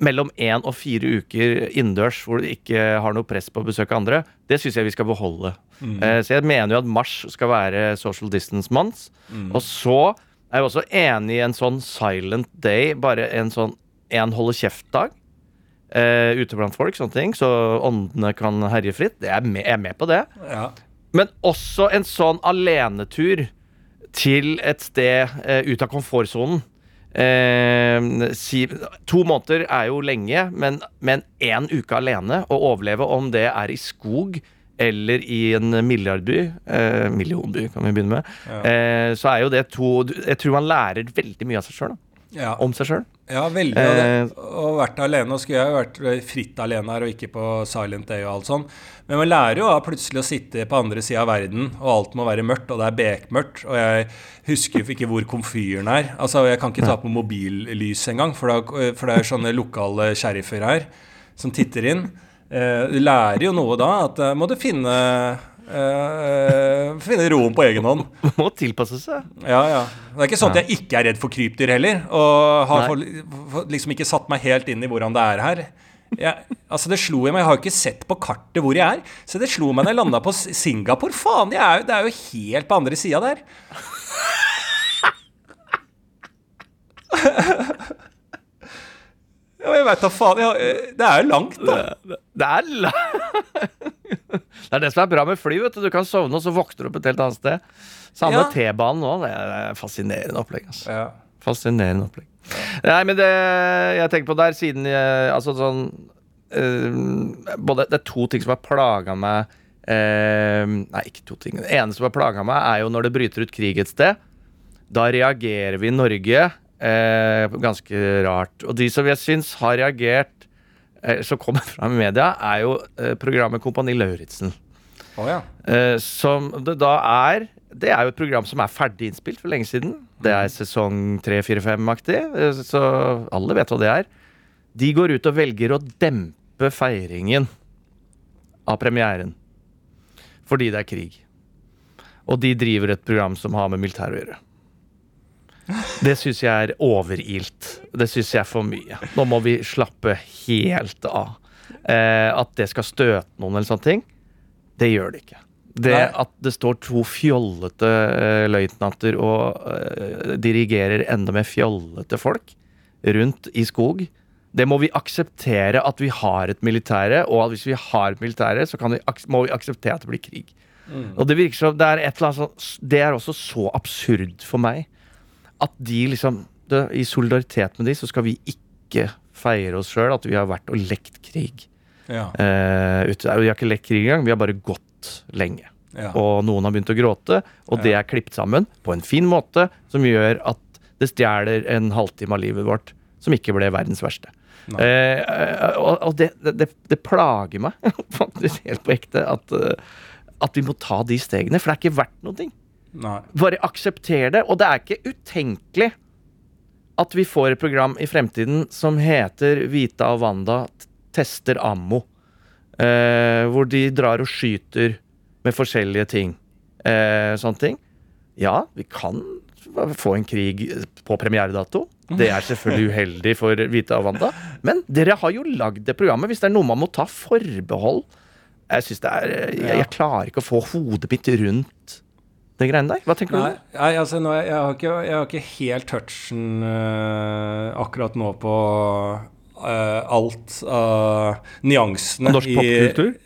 mellom én og fire uker innendørs hvor du ikke har noe press på å besøke andre, det syns jeg vi skal beholde. Eh, så jeg mener jo at mars skal være social distance month. Og så er jeg også enig i en sånn silent day, bare en sånn en holde kjeft-dag. Uh, ute blant folk, sånne ting, så åndene kan herje fritt. Jeg er med, jeg er med på det. Ja. Men også en sånn alenetur til et sted eh, ut av komfortsonen. Eh, si, to måneder er jo lenge, men, men én uke alene å overleve, om det er i skog eller i en milliardby, eh, millionby kan vi begynne med, eh, så er jo det to Jeg tror man lærer veldig mye av seg sjøl. Ja. Om seg sjøl. Ja, veldig. Og, det, og vært alene. Og skulle jeg vært fritt alene her, og ikke på Silent Day og alt sånn. Men man lærer jo da plutselig å sitte på andre sida av verden, og alt må være mørkt, og det er bekmørkt. Og jeg husker ikke hvor komfyren er. Altså, jeg kan ikke ta på mobillys engang, for, da- for det er sånne lokale sheriffer her som titter inn. Eh, du lærer jo noe da, at eh, må du finne eh, finne roen på egen hånd. Må tilpasse seg. Ja, ja. Det er ikke sånn at jeg ikke er redd for krypdyr heller. Og har for, for, liksom ikke satt meg helt inn i hvordan det er her. Jeg, altså Det slo meg, jeg har jo ikke sett på kartet hvor jeg er. Så det slo meg når jeg landa på Singapore. Faen, er jo, det er jo helt på andre sida der. Ja, jeg veit da faen. Jeg, det er jo langt, da. Det er la... Det er det som er bra med fly. vet Du Du kan sovne, og så våkner du opp et helt annet sted. Samme Ja. T-banen nå. Det er fascinerende opplegg. Altså. Ja. Fascinerende opplegg. Nei, men det jeg tenker på der, siden jeg, Altså sånn eh, både, Det er to ting som har plaga meg eh, Nei, ikke to ting. Det ene som har plaga meg, er jo når det bryter ut krig et sted. Da reagerer vi i Norge eh, ganske rart. Og de som jeg syns har reagert, som kommer fram i media, er jo eh, programmet Kompani Lauritzen. Oh, ja. Eh, som det da er Det er jo et program som er ferdig innspilt for lenge siden. Det er sesong 3-4-5-aktig, eh, så alle vet hva det er. De går ut og velger å dempe feiringen av premieren fordi det er krig. Og de driver et program som har med militær å gjøre. Det syns jeg er overilt. Det syns jeg er for mye. Nå må vi slappe helt av. Eh, at det skal støte noen eller sånne ting, det gjør det ikke. Det Nei. at det står to fjollete eh, løytnanter og eh, dirigerer enda mer fjollete folk rundt i skog, det må vi akseptere at vi har et militære, og at hvis vi har et militære, så kan vi, må vi akseptere at det blir krig. Og det virker som det er et eller annet sånt Det er også så absurd for meg at de liksom det, I solidaritet med de, så skal vi ikke feire oss sjøl at vi har vært og lekt krig. Ja. Eh, ut, Vi har ikke lekt krig engang, vi har bare gått lenge. ja. Og noen har begynt å gråte, og det er klippet sammen på en fin måte som gjør at det stjeler en halvtime av livet vårt, som ikke ble verdens verste. Eh, og og det, det, det plager meg faktisk helt på ekte at, eh, at vi må ta de stegene, for det er ikke verdt ting. Nei. Bare aksepter det. Og det er ikke utenkelig at vi får et program i fremtiden som heter Vita og Wanda tester ammo. Eh, hvor de drar og skyter med forskjellige ting. Eh, sånne ting. Ja, vi kan få en krig på premieredato. Det er selvfølgelig uheldig for Vita og Wanda. Men dere har jo lagd det programmet. Hvis det er noe man må ta forbehold Jeg synes det er jeg, jeg klarer ikke å få hodet mitt rundt det greiene der. Hva tenker Nei, du? nei altså nå, jeg, har ikke, jeg har ikke helt touchen eh, akkurat nå på Uh, alt av nyansene Norsk i,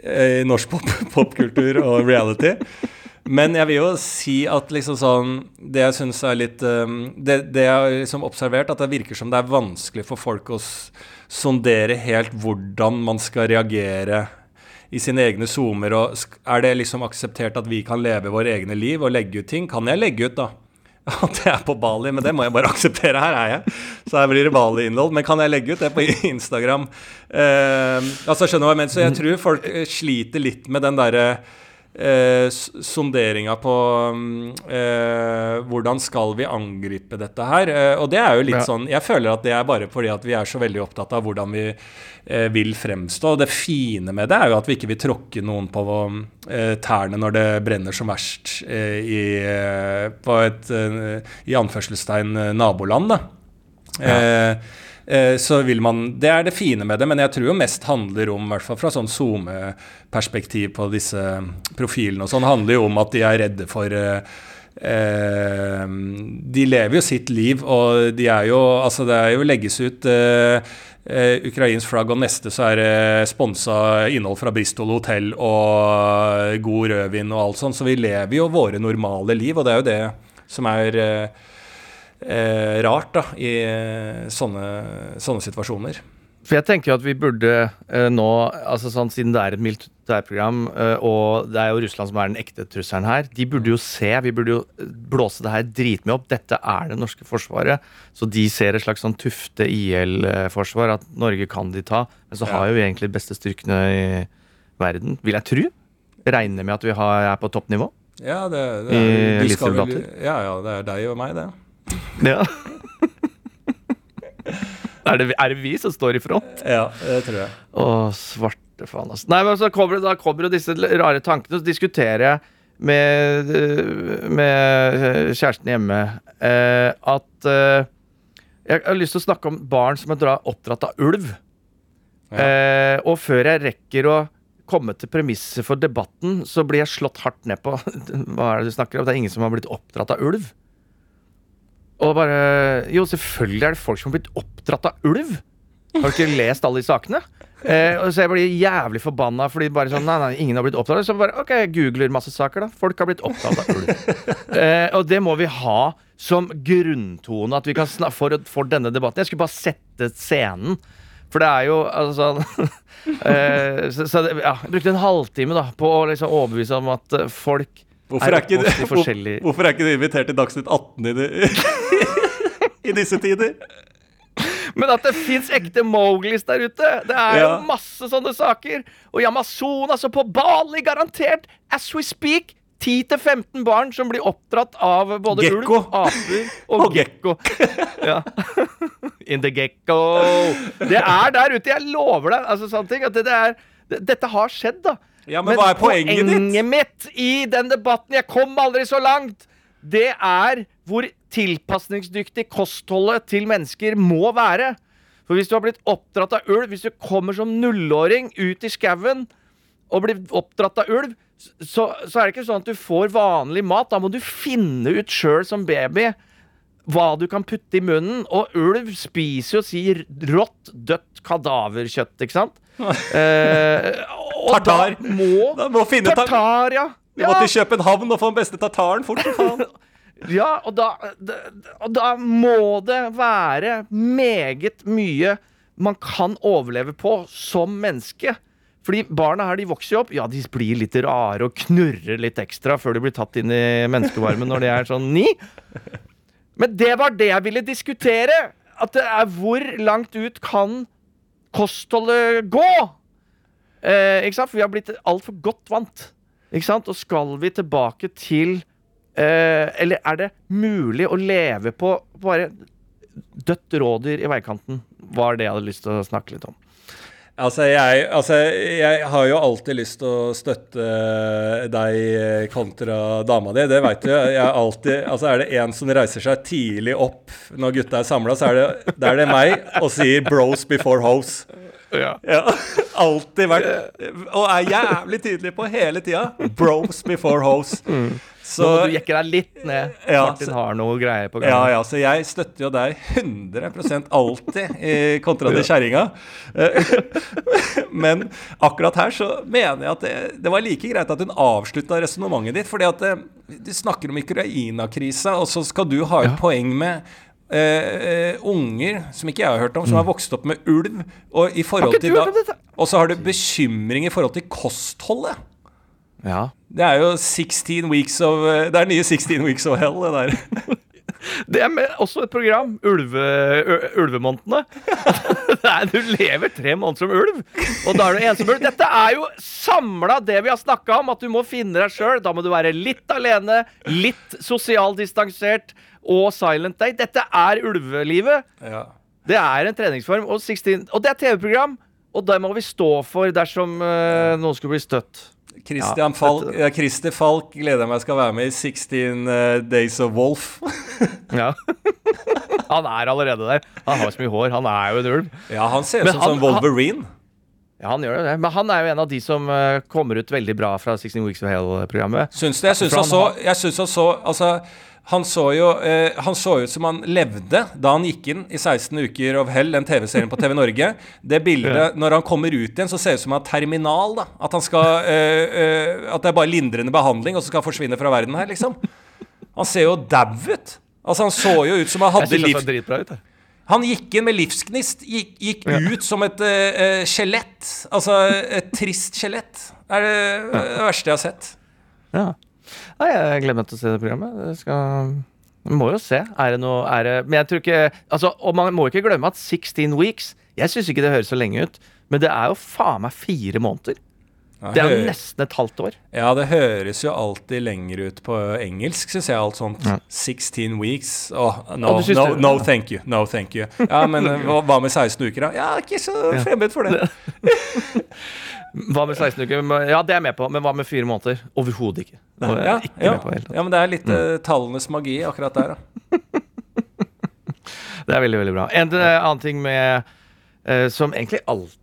i norsk pop, popkultur og reality. Men jeg vil jo si at liksom sånn Det jeg syns er litt eh, det, det jeg har liksom observert, at det virker som det er vanskelig for folk å sondere helt hvordan man skal reagere i sine egne zoomer. Og er det liksom akseptert at vi kan leve våre egne liv og legge ut ting? Kan jeg legge ut, da? At jeg er på Bali, men det må jeg bare akseptere. Her er jeg. Så her blir det Bali-innhold. Men kan jeg legge ut det på Instagram? Eh, altså, skjønner du hva jeg mener? Så jeg tror folk eh, sliter litt med den derre eh, sonderinga på mm, eh, hvordan skal vi angripe dette her. Eh, og det er jo litt Ja. sånn Jeg føler at det er bare fordi at vi er så veldig opptatt av hvordan vi eh, vil fremstå. Og det fine med det er jo at vi ikke vil tråkke noen på eh, tærne når det brenner som verst eh, i, på et i anførselstegn naboland, da. Ja. Så vil man Det er det fine med det, men jeg tror jo mest handler om, i hvert fall fra sånn SoMe-perspektiv på disse profilene og sånn, handler jo om at de er redde for eh, eh, De lever jo sitt liv, og de er jo Altså, det er jo legges ut eh, eh, ukrainsk flagg, og neste så er det sponsa innhold fra Bristol hotell og god rødvin og alt sånt. Så vi lever jo våre normale liv, og det er jo det som er eh, eh, rart da, i eh, sånne, sånne situasjoner. For jeg tenker jo at vi burde eh, nå, altså sånn siden det er et militærprogram, eh, og det er jo Russland som er den ekte trusselen her, de burde jo se, vi burde jo eh, blåse det her dritmye opp. Dette er det norske forsvaret. Så de ser et slags sånn tufte IL-forsvar, at Norge kan de ta. Men så har jo vi egentlig de beste styrkene i verden, vil jeg tro. Regner med at vi har, er på toppnivå. Ja, det, det I er, vel- elitesoldater? ja, ja, det er deg og meg, det. Ja. er, det, er det vi som står i front? Ja, det tror jeg. Å, svarte faen, altså. Nei, men så kommer da kommer jo disse rare tankene. Så diskuterer jeg med, øh, med øh, kjæresten hjemme eh, at eh, Jeg har lyst til å snakke om barn som er oppdratt av ulv. Ja. Eh, og før jeg rekker å komme til premisset for debatten, så blir jeg slått hardt ned på Hva er det du snakker om? Det er ingen som har blitt oppdratt av ulv. Og bare Jo, selvfølgelig er det folk som har blitt oppdratt av ulv. Har du ikke lest alle de sakene? Eh, så jeg blir jævlig forbanna fordi bare sånn Nei, nei, ingen har blitt opptatt av det. Så bare OK, jeg googler masse saker, da. Folk har blitt opptatt av ulv. eh, og det må vi ha som grunntone at vi kan snak for, for denne debatten. Jeg skulle bare sette scenen. For det er jo altså sånn eh, Så, så det, ja, jeg brukte en halvtime da på å liksom overbevise om at eh, folk Hvorfor er, ikke, forskjellige hvorfor er ikke du invitert til Dagsnytt 18 i, det, i disse tider? Men at det fins ekte Mowglis der ute! Det er jo Ja. masse sånne saker. Og i Amazonas og på Bali, garantert! As we speak! 10-15 barn som blir oppdratt av både gecko. ulv, aper og Og gekko. Ja. In the gekko. Det er der ute, jeg lover deg. Altså, sånne ting, at det, det er, det, dette har skjedd, da. Ja, men hva er poenget ditt? poenget mitt i den debatten Jeg kom aldri så langt! Det er hvor tilpasningsdyktig kostholdet til mennesker må være. For hvis du har blitt oppdratt av ulv, hvis du kommer som nullåring ut i skauen og blir oppdratt av ulv, så, så er det ikke sånn at du får vanlig mat. Da må du finne ut sjøl som baby hva du kan putte i munnen. Og ulv spiser jo si rått, dødt kadaverkjøtt, ikke sant? Eh, og Tartar. Da må Da må finne tar Tartar, ja. Du må til København og få den beste tartaren fort. for faen. Ja, og da, da, og da må det være meget mye man kan overleve på som menneske. Fordi barna her, de vokser jo opp. Ja, de blir litt rare og knurrer litt ekstra før de blir tatt inn i menneskevarmen når de er sånn ni. Men det var det jeg ville diskutere. At det er hvor langt ut kan kostholdet gå? Eh, ikke sant? For vi har blitt altfor godt vant. Ikke sant? Og skal vi tilbake til eh, Eller er det mulig å leve på bare dødt rådyr i veikanten? Var det jeg hadde lyst til å snakke litt om. Altså jeg, altså, jeg har jo alltid lyst til å støtte deg kontra dama di. Det veit du. Jeg er, alltid, altså er det en som reiser seg tidlig opp når gutta er samla, så er det, det er det meg og sier 'bros before hoes'. Ja. Ja, alltid vært Og er jævlig tydelig på hele tida. Bros before hoes. Så Nå du jekker deg litt ned. Ja, Martin så- har noe greier på gang. ja, ja, så jeg støtter jo deg 100 alltid i kontra til kjerringa. Eh, Men akkurat her så mener jeg at det, det var like greit at hun avslutta resonnementet ditt. fordi at eh, du snakker om Ukraina-krisa, og så skal du ha et poeng med Uh, uh, unger som ikke jeg har hørt om, som har vokst opp med ulv. Og, i forhold til da, og så har du bekymring i forhold til kostholdet. Ja. Det er jo 16 weeks of eh, Det er nye 16 weeks of hell, det der. Det er med, også et program. Ulve, ulvemånedene. Du lever tre måneder som ulv, og da er du ensom ulv. Dette er jo samla det vi har snakka om, at du må finne deg sjøl. Da må du være litt alene, litt sosialdistansert og silent day. Dette er ulvelivet. Ja. Det er en treningsform, og, 16, og det er TV-program. Og det må vi stå for dersom uh, noen skulle bli støtt. Christian Ja, Falk, ja, Christer Falk gleder jeg meg skal være med i 16 eh, Days of Wolf. Ja. Han er allerede der. Han har så mye hår. Han er jo en ulv. ja, han ser ut som han- sånn Wolverine. Ja, han gjør det. Men han er jo en av de som øh, kommer ut veldig bra fra 16 Weeks of Hell-programmet. Syns det. Jeg syns han han så Jeg synes han så Altså, han så jo eh, Han så ut som han levde da han gikk inn i 16 uker of Hell, den TV-serien på TV Norge. Det bildet, når han kommer ut igjen, så ser det ut som han er terminal. da At han skal eh, eh, At det er bare lindrende behandling, og så skal han forsvinne fra verden her, liksom. Han ser jo dau ut. Altså, han så jo ut som han hadde liv... Han gikk inn med livsgnist, gikk, gikk ut som et skjelett. eh, altså et trist skjelett. Det er det, det verste jeg har sett. Ja. Nei, jeg gleder meg til å se det programmet. Det skal Man må jo se. Er det noe er det, Men jeg tror ikke Altså, Og man må ikke glemme at 16 weeks Jeg syns ikke det høres så lenge ut, men det er jo faen meg fire måneder. Ja, Det er jo nesten et halvt år. Ja, det høres jo alltid lenger ut på engelsk, syns jeg. Alt sånt. 16 weeks. Oh, no, no, no thank you. No thank you. Ja, men eh, hva med 16 uker, da? Ja, ikke så fremmed for det. Hva med 16 uker? Ja, det er jeg med på, men hva med fire måneder? Overhodet ikke. Det er Ja, ikke ja. med på det tatt. ja, men det er litt mm. tallenes magi akkurat der, da. Det er veldig, veldig bra. En eh, annen ting med eh, som egentlig alltid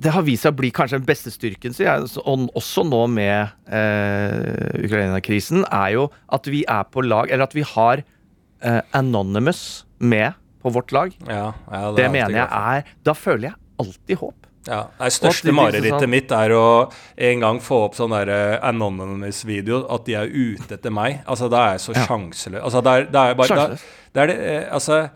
Det har vist seg å bli kanskje den beste styrken, sier jeg, og også nå med eh, Ukraina-krisen, er jo at vi er på lag Eller at vi har eh, Anonymous med på vårt lag. Ja, Det er mener jeg er Da føler jeg alltid håp. Ja, det Og største marerittet mitt er å en gang få opp sånn der eh, anonymous-video, at de er ute etter meg. Altså, da er jeg så Ja. sjanseløs. Altså, det er, det er bare da, det er det, eh, Altså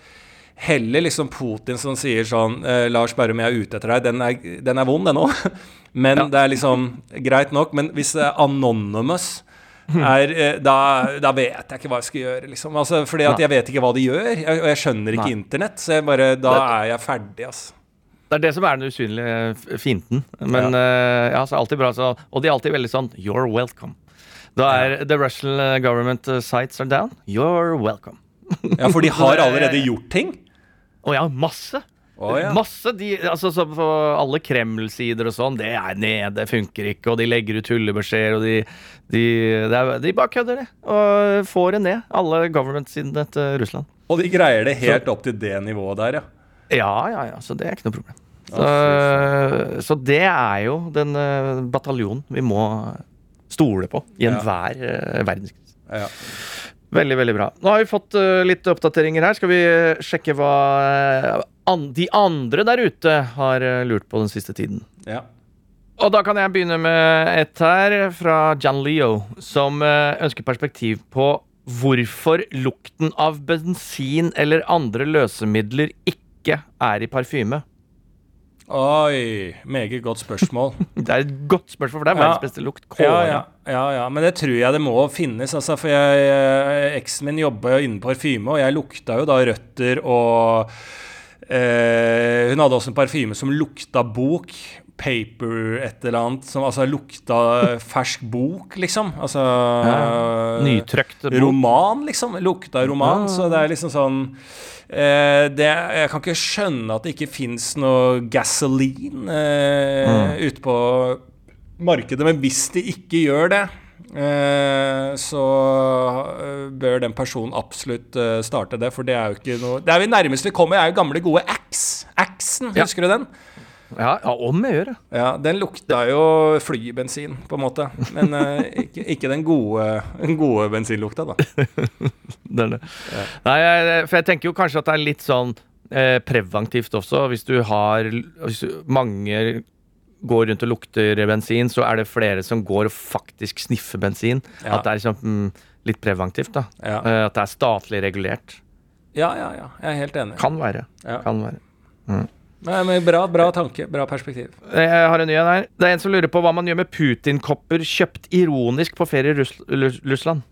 Heller liksom Putin som sier sånn eh, 'Lars Berrum, jeg er ute etter deg'. Den er, den er vond, den òg. Men Ja. det er liksom greit nok. Men hvis det er Anonymous er, da, da vet jeg ikke hva jeg skal gjøre, liksom. Altså, fordi at Nei. jeg vet ikke hva de gjør, jeg, og jeg skjønner ikke Nei. internett. Så jeg bare, da er jeg ferdig, altså. Det er det som er den usynlige fienden. Men ja, ja så alltid bra. Så, og de er alltid veldig sånn You're welcome. Da er The Russian eh, government eh, sites are down. You're welcome. Ja, for de har allerede gjort ting. Å ja, masse. Oh, ja. Masse. De, altså, så på alle Kreml-sider og sånn, det er nede, det funker ikke, og de legger ut tullebeskjeder, og de De, er, de bare kødder, det. Og får det ned, alle government-sidene til Russland. Og de greier det helt opp til det nivået der, ja. Ja, ja, ja, så det er ikke noe problem. Så, så det er jo den eh, bataljonen vi må stole på i enhver ja. verdenskrise. ja. Veldig, veldig bra. Nå har vi fått eh, litt oppdateringer her. Skal vi eh, sjekke hva eh, de andre der ute har eh, lurt på den siste tiden? ja. Og da kan jeg begynne med et her fra John Leo, som eh, ønsker perspektiv på hvorfor lukten av bensin eller andre løsemidler ikke er i parfyme. Oi, meget godt spørsmål. Det er et godt spørsmål, for det er Ja. verdens beste lukt. Ja, Kåre. ja, ja, ja, men det tror jeg det må finnes. Altså, for jeg, eh, eksen min jobba jo innen parfyme, og jeg lukta jo da røtter og eh, Hun hadde også en parfyme som lukta bok. Paper et eller annet. Som altså lukta fersk bok, liksom. Altså Nytrøkt bok. Roman, liksom. Lukta roman. Ja. Så det er liksom sånn eh, det, Jeg kan ikke skjønne at det ikke fins noe gasoline eh, Mm. ute på markedet. Men hvis de ikke gjør det, eh, så eh, bør den personen absolutt eh, starte det. For det er jo ikke noe Det er vi nærmest vi kommer, er jo gamle, gode Axe. Axen, Ja. husker du den? Ja, ja, om jeg gjør det. Ja, Den lukta jo flybensin, på en måte. Men eh, ikke, ikke den gode, gode bensinlukta, da. det, er det. Nei, jeg, for jeg tenker jo kanskje at det er litt sånn eh, preventivt også. Hvis du har hvis Mange går rundt og lukter bensin, så er det flere som går og faktisk sniffer bensin. Ja. At det er liksom, mm, litt preventivt. da Ja. Eh, At det er statlig regulert. Ja, ja, ja. Jeg er helt enig. Kan være. Ja. Kan være. Nei, men bra, bra tanke. Bra perspektiv. Jeg har en ny en her. Det er en som lurer på hva man gjør med Putin-kopper kjøpt ironisk på ferie i Russ Russ- Russland.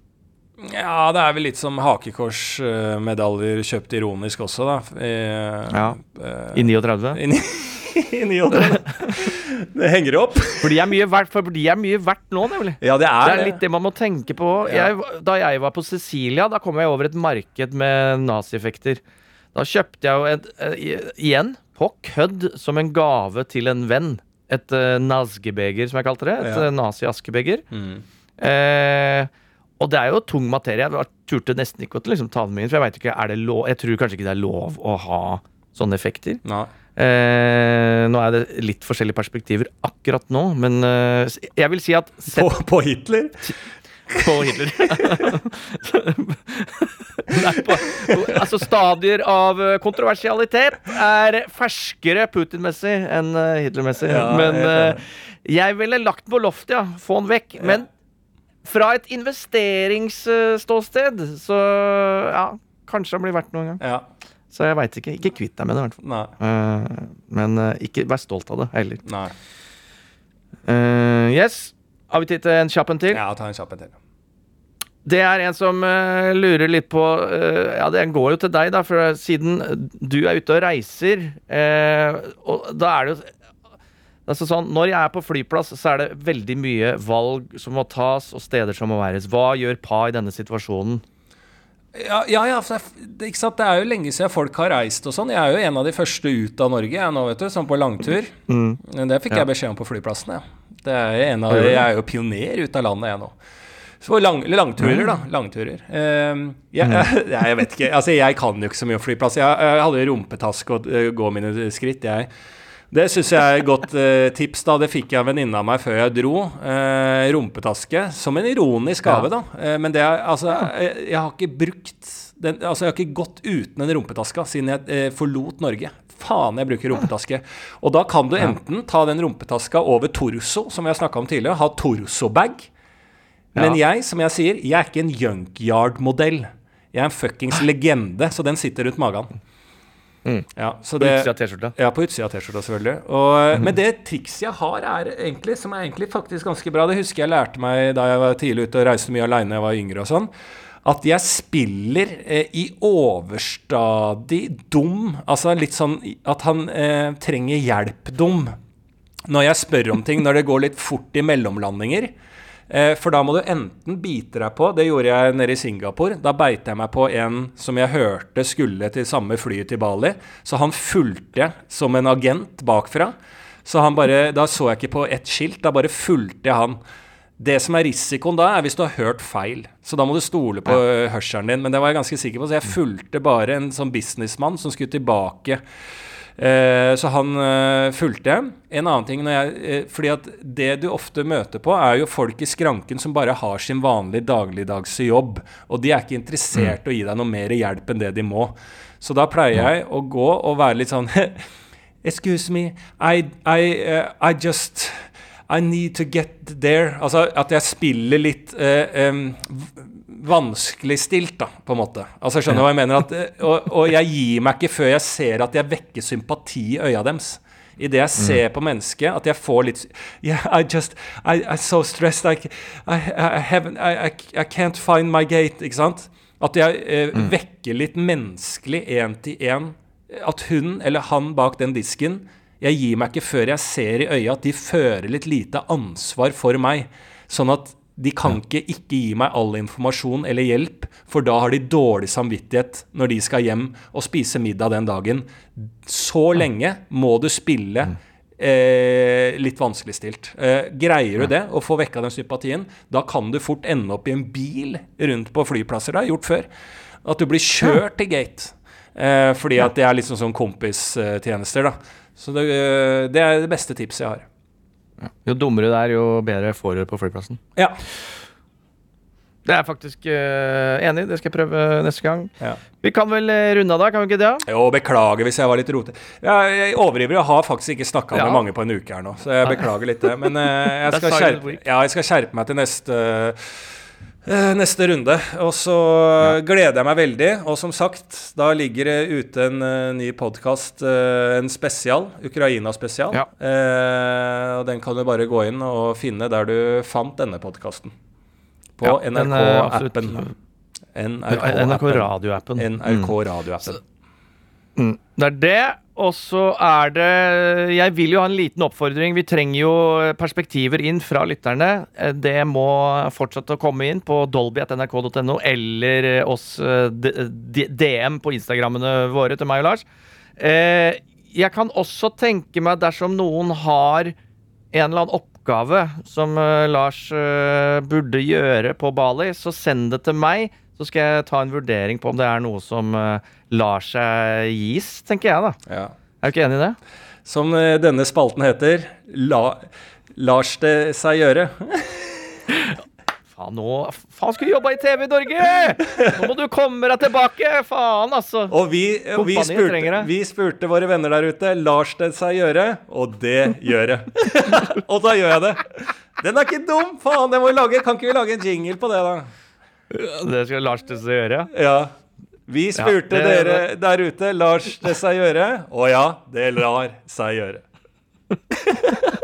Ja, det er vel litt som hakekorsmedaljer kjøpt ironisk også, da. I, Ja. eh, I 39. i i 39. Det henger opp. For de er mye verdt, for de er mye verdt nå, nemlig. Ja, det er, Det er litt det man må tenke på. Ja. Jeg, da jeg var på Sicilia, da kom jeg over et marked med nazieffekter. Da kjøpte jeg jo et, eh, igjen, på kødd, som en gave til en venn. Et uh, nazgebeger, som jeg kalte det. Et Ja. uh, nazi-askebeger. Mm. Eh, og det er jo tung materie. Jeg turte nesten ikke å liksom, ta den med inn, for jeg vet ikke, er det lov Jeg tror kanskje ikke det er lov å ha sånne effekter. Nei. Eh, nå er det litt forskjellige perspektiver akkurat nå, men eh, jeg vil si at sett På, på Hitler? På Hitler. På, altså stadier av eh, kontroversialitet er ferskere Putin-messig enn eh, Hitler-messig. Ja, Men helt eh, jeg ville lagt den på loftet, ja. Få den vekk. Men fra et investeringsståsted, så ja Kanskje det blir verdt noe en gang. Ja. Så jeg veit ikke. Ikke kvitt deg med det, i hvert fall. Men ikke vær stolt av det heller. Nei. Uh, yes. Har vi tid til en kjapp en til? Ja, ta en kjapp en til. Det er en som uh, lurer litt på uh, Ja, den går jo til deg, da, for siden du er ute og reiser, uh, og da er det jo Altså sånn, Når jeg er på flyplass, så er det veldig mye valg som må tas, og steder som må væres. Hva gjør Pa i denne situasjonen? Ja, ja, ja det, er- ikke sant? det er jo lenge siden folk har reist og sånn. Jeg er jo en av de første ut av Norge jeg nå, vet du, sånn på langtur. Mm. Det fikk Ja. jeg beskjed om på flyplassen, ja. Det er en av, jeg er jo pioner ut av landet, jeg nå. Så lang, langturer, da. Langturer. Ehm, jeg, jeg, jeg vet ikke. Altså, jeg kan jo ikke så mye om flyplass. Jeg, jeg hadde rumpetaske og uh, gå mine skritt, jeg. Det syns jeg er et godt uh, tips. da Det fikk jeg av en venninne av meg før jeg dro. Uh, rumpetaske. Som en ironisk gave, da. Eh, men det er altså jeg har ikke brukt den, Altså, jeg har ikke gått uten en rumpetaske siden jeg eh, forlot Norge. Faen, jeg bruker rumpetaske. Og da kan du enten ta den rumpetaska over torso, som vi har snakka om tidligere, ha torso-bag. Men jeg, som jeg sier, jeg er ikke en junkyard-modell. Jeg er en fuckings legende, så den sitter rundt magen. Mm. Ja, så På utsida av T-skjorta. ja, på utsida av T-skjorta, selvfølgelig. Og, Men det trikset jeg har, er egentlig, som er egentlig faktisk ganske bra, det husker jeg lærte meg da jeg var tidlig ute og reiste mye aleine da jeg var yngre og sånn, at jeg spiller eh, i overstadig dum. Altså litt sånn at han eh, trenger hjelp-dum. Når jeg spør om ting når det går litt fort i mellomlandinger. Eh, for da må du enten bite deg på Det gjorde jeg nede i Singapore. Da beit jeg meg på en som jeg hørte skulle til samme flyet til Bali. Så han fulgte som en agent bakfra. Så han bare, Da så jeg ikke på ett skilt, da bare fulgte jeg han. Det som er risikoen da, er hvis du har hørt feil. Så da må du stole på ja. hørselen din. Men det var jeg ganske sikker på, så jeg fulgte bare en sånn businessmann som skulle tilbake. Eh, så han eh, fulgte. En annen ting jeg, eh, fordi at Det du ofte møter på, er jo folk i skranken som bare har sin vanlige dagligdagse jobb. Og de er ikke interessert i å gi deg noe mer hjelp enn det de må. Så da pleier jeg å gå og være litt sånn Excuse me, I, I, uh, I just I need to get there. Altså at jeg spiller litt eh, um, vanskeligstilt, da, på en måte. Altså Skjønner du hva jeg mener? At, og, og, jeg gir meg ikke før jeg ser at jeg vekker sympati i øya deres. Idet jeg ser mm. på mennesket, at jeg får litt Yeah, I just I, I'm so stressed. I, I, I, haven't, I, I, can't find my gate. Ikke sant? At jeg eh, mm. vekker litt menneskelig én til én. At hun eller han bak den disken Jeg gir meg ikke før jeg ser i øya at de fører litt lite ansvar for meg. Sånn at de kan ikke ikke gi meg all informasjon eller hjelp, for da har de dårlig samvittighet når de skal hjem og spise middag den dagen. Så lenge må du spille eh, litt vanskeligstilt. Eh, greier du det, å få vekka den sympatien, da kan du fort ende opp i en bil rundt på flyplasser. Det har jeg gjort før. At du blir kjørt til gate. Eh, fordi at det er liksom sånn kompistjenester, da. Så det, eh, det er det beste tipset jeg har. Jo dummere det er, jo bedre får du det på flyplassen. Ja. Det er jeg faktisk uh, enig i. Det skal jeg prøve neste gang. Ja. Vi kan vel uh, runde av da, kan vi ikke det? Jo, beklager hvis jeg var litt rotete. Jeg, jeg overivrig og har faktisk ikke snakka ja. med mange på en uke her nå, så jeg beklager litt det. Men uh, jeg, skal skjerpe, ja, jeg skal skjerpe meg til neste neste runde. Og så ja. gleder jeg meg veldig. Og som sagt, da ligger det ute en uh, ny podkast, uh, en spesial. Ukraina-spesial. Ja. Uh, og den kan du bare gå inn og finne der du fant denne podkasten. På ja, NRK-appen. NRK, NRK radioappen. NRK radioappen. Mm. Det er det. Og så er det Jeg vil jo ha en liten oppfordring. Vi trenger jo perspektiver inn fra lytterne. Det må fortsette å komme inn på dolby.nrk.no eller oss DM på Instagrammene våre til meg og Lars. Eh, jeg kan også tenke meg dersom noen har en eller annen oppgave som eh, Lars eh, burde gjøre på Bali, så send det til meg. Så skal jeg ta en vurdering på om det er noe som lar seg gis, tenker jeg, da. Ja. Er du ikke enig i det? Som uh, denne spalten heter, la, lars det seg gjøre. Faen, nå Faen, skulle du jobba i TV i Norge! Nå må du komme deg tilbake! Faen, altså. Og vi, vi, spurte, vi spurte våre venner der ute lars det seg gjøre, og det gjør det. og da gjør jeg det. Den er ikke dum! Faen, den må vi lage. kan ikke vi lage en jingle på det, da? Det skal Lars til seg gjøre? Ja. Vi spurte ja, det, dere der ute lar det seg gjøre. Å ja, det lar seg gjøre.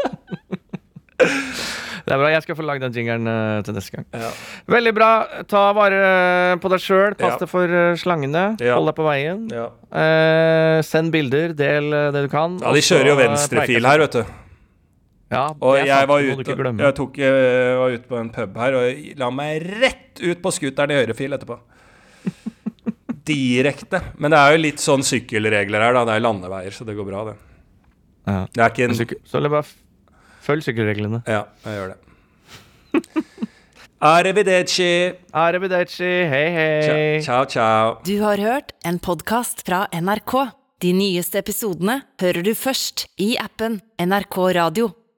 Det er bra. Jeg skal få lagd den jingeren uh, til neste gang. Ja. Veldig bra. Ta vare på deg sjøl. Pass ja. deg for uh, slangene. Ja. Hold deg på veien. Uh, send bilder. Del det du kan. Ja, de kjører jo venstrefil her, vet du. Ja, og jeg var, ute, jeg, tok, jeg var ute på en pub her og la meg rett ut på scooteren i høyrefil etterpå direkte. Men det er jo litt sånn sykkelregler her, da. Det er landeveier, så det går bra, det. Ja. Det er ikke en Så eller bare følg sykkelreglene. Ja, jeg gjør det. Arrivederci. Arrivederci. Hei, hei. Ciao, ciao. Du har hørt en podkast fra NRK. De nyeste episodene hører du først i appen NRK Radio.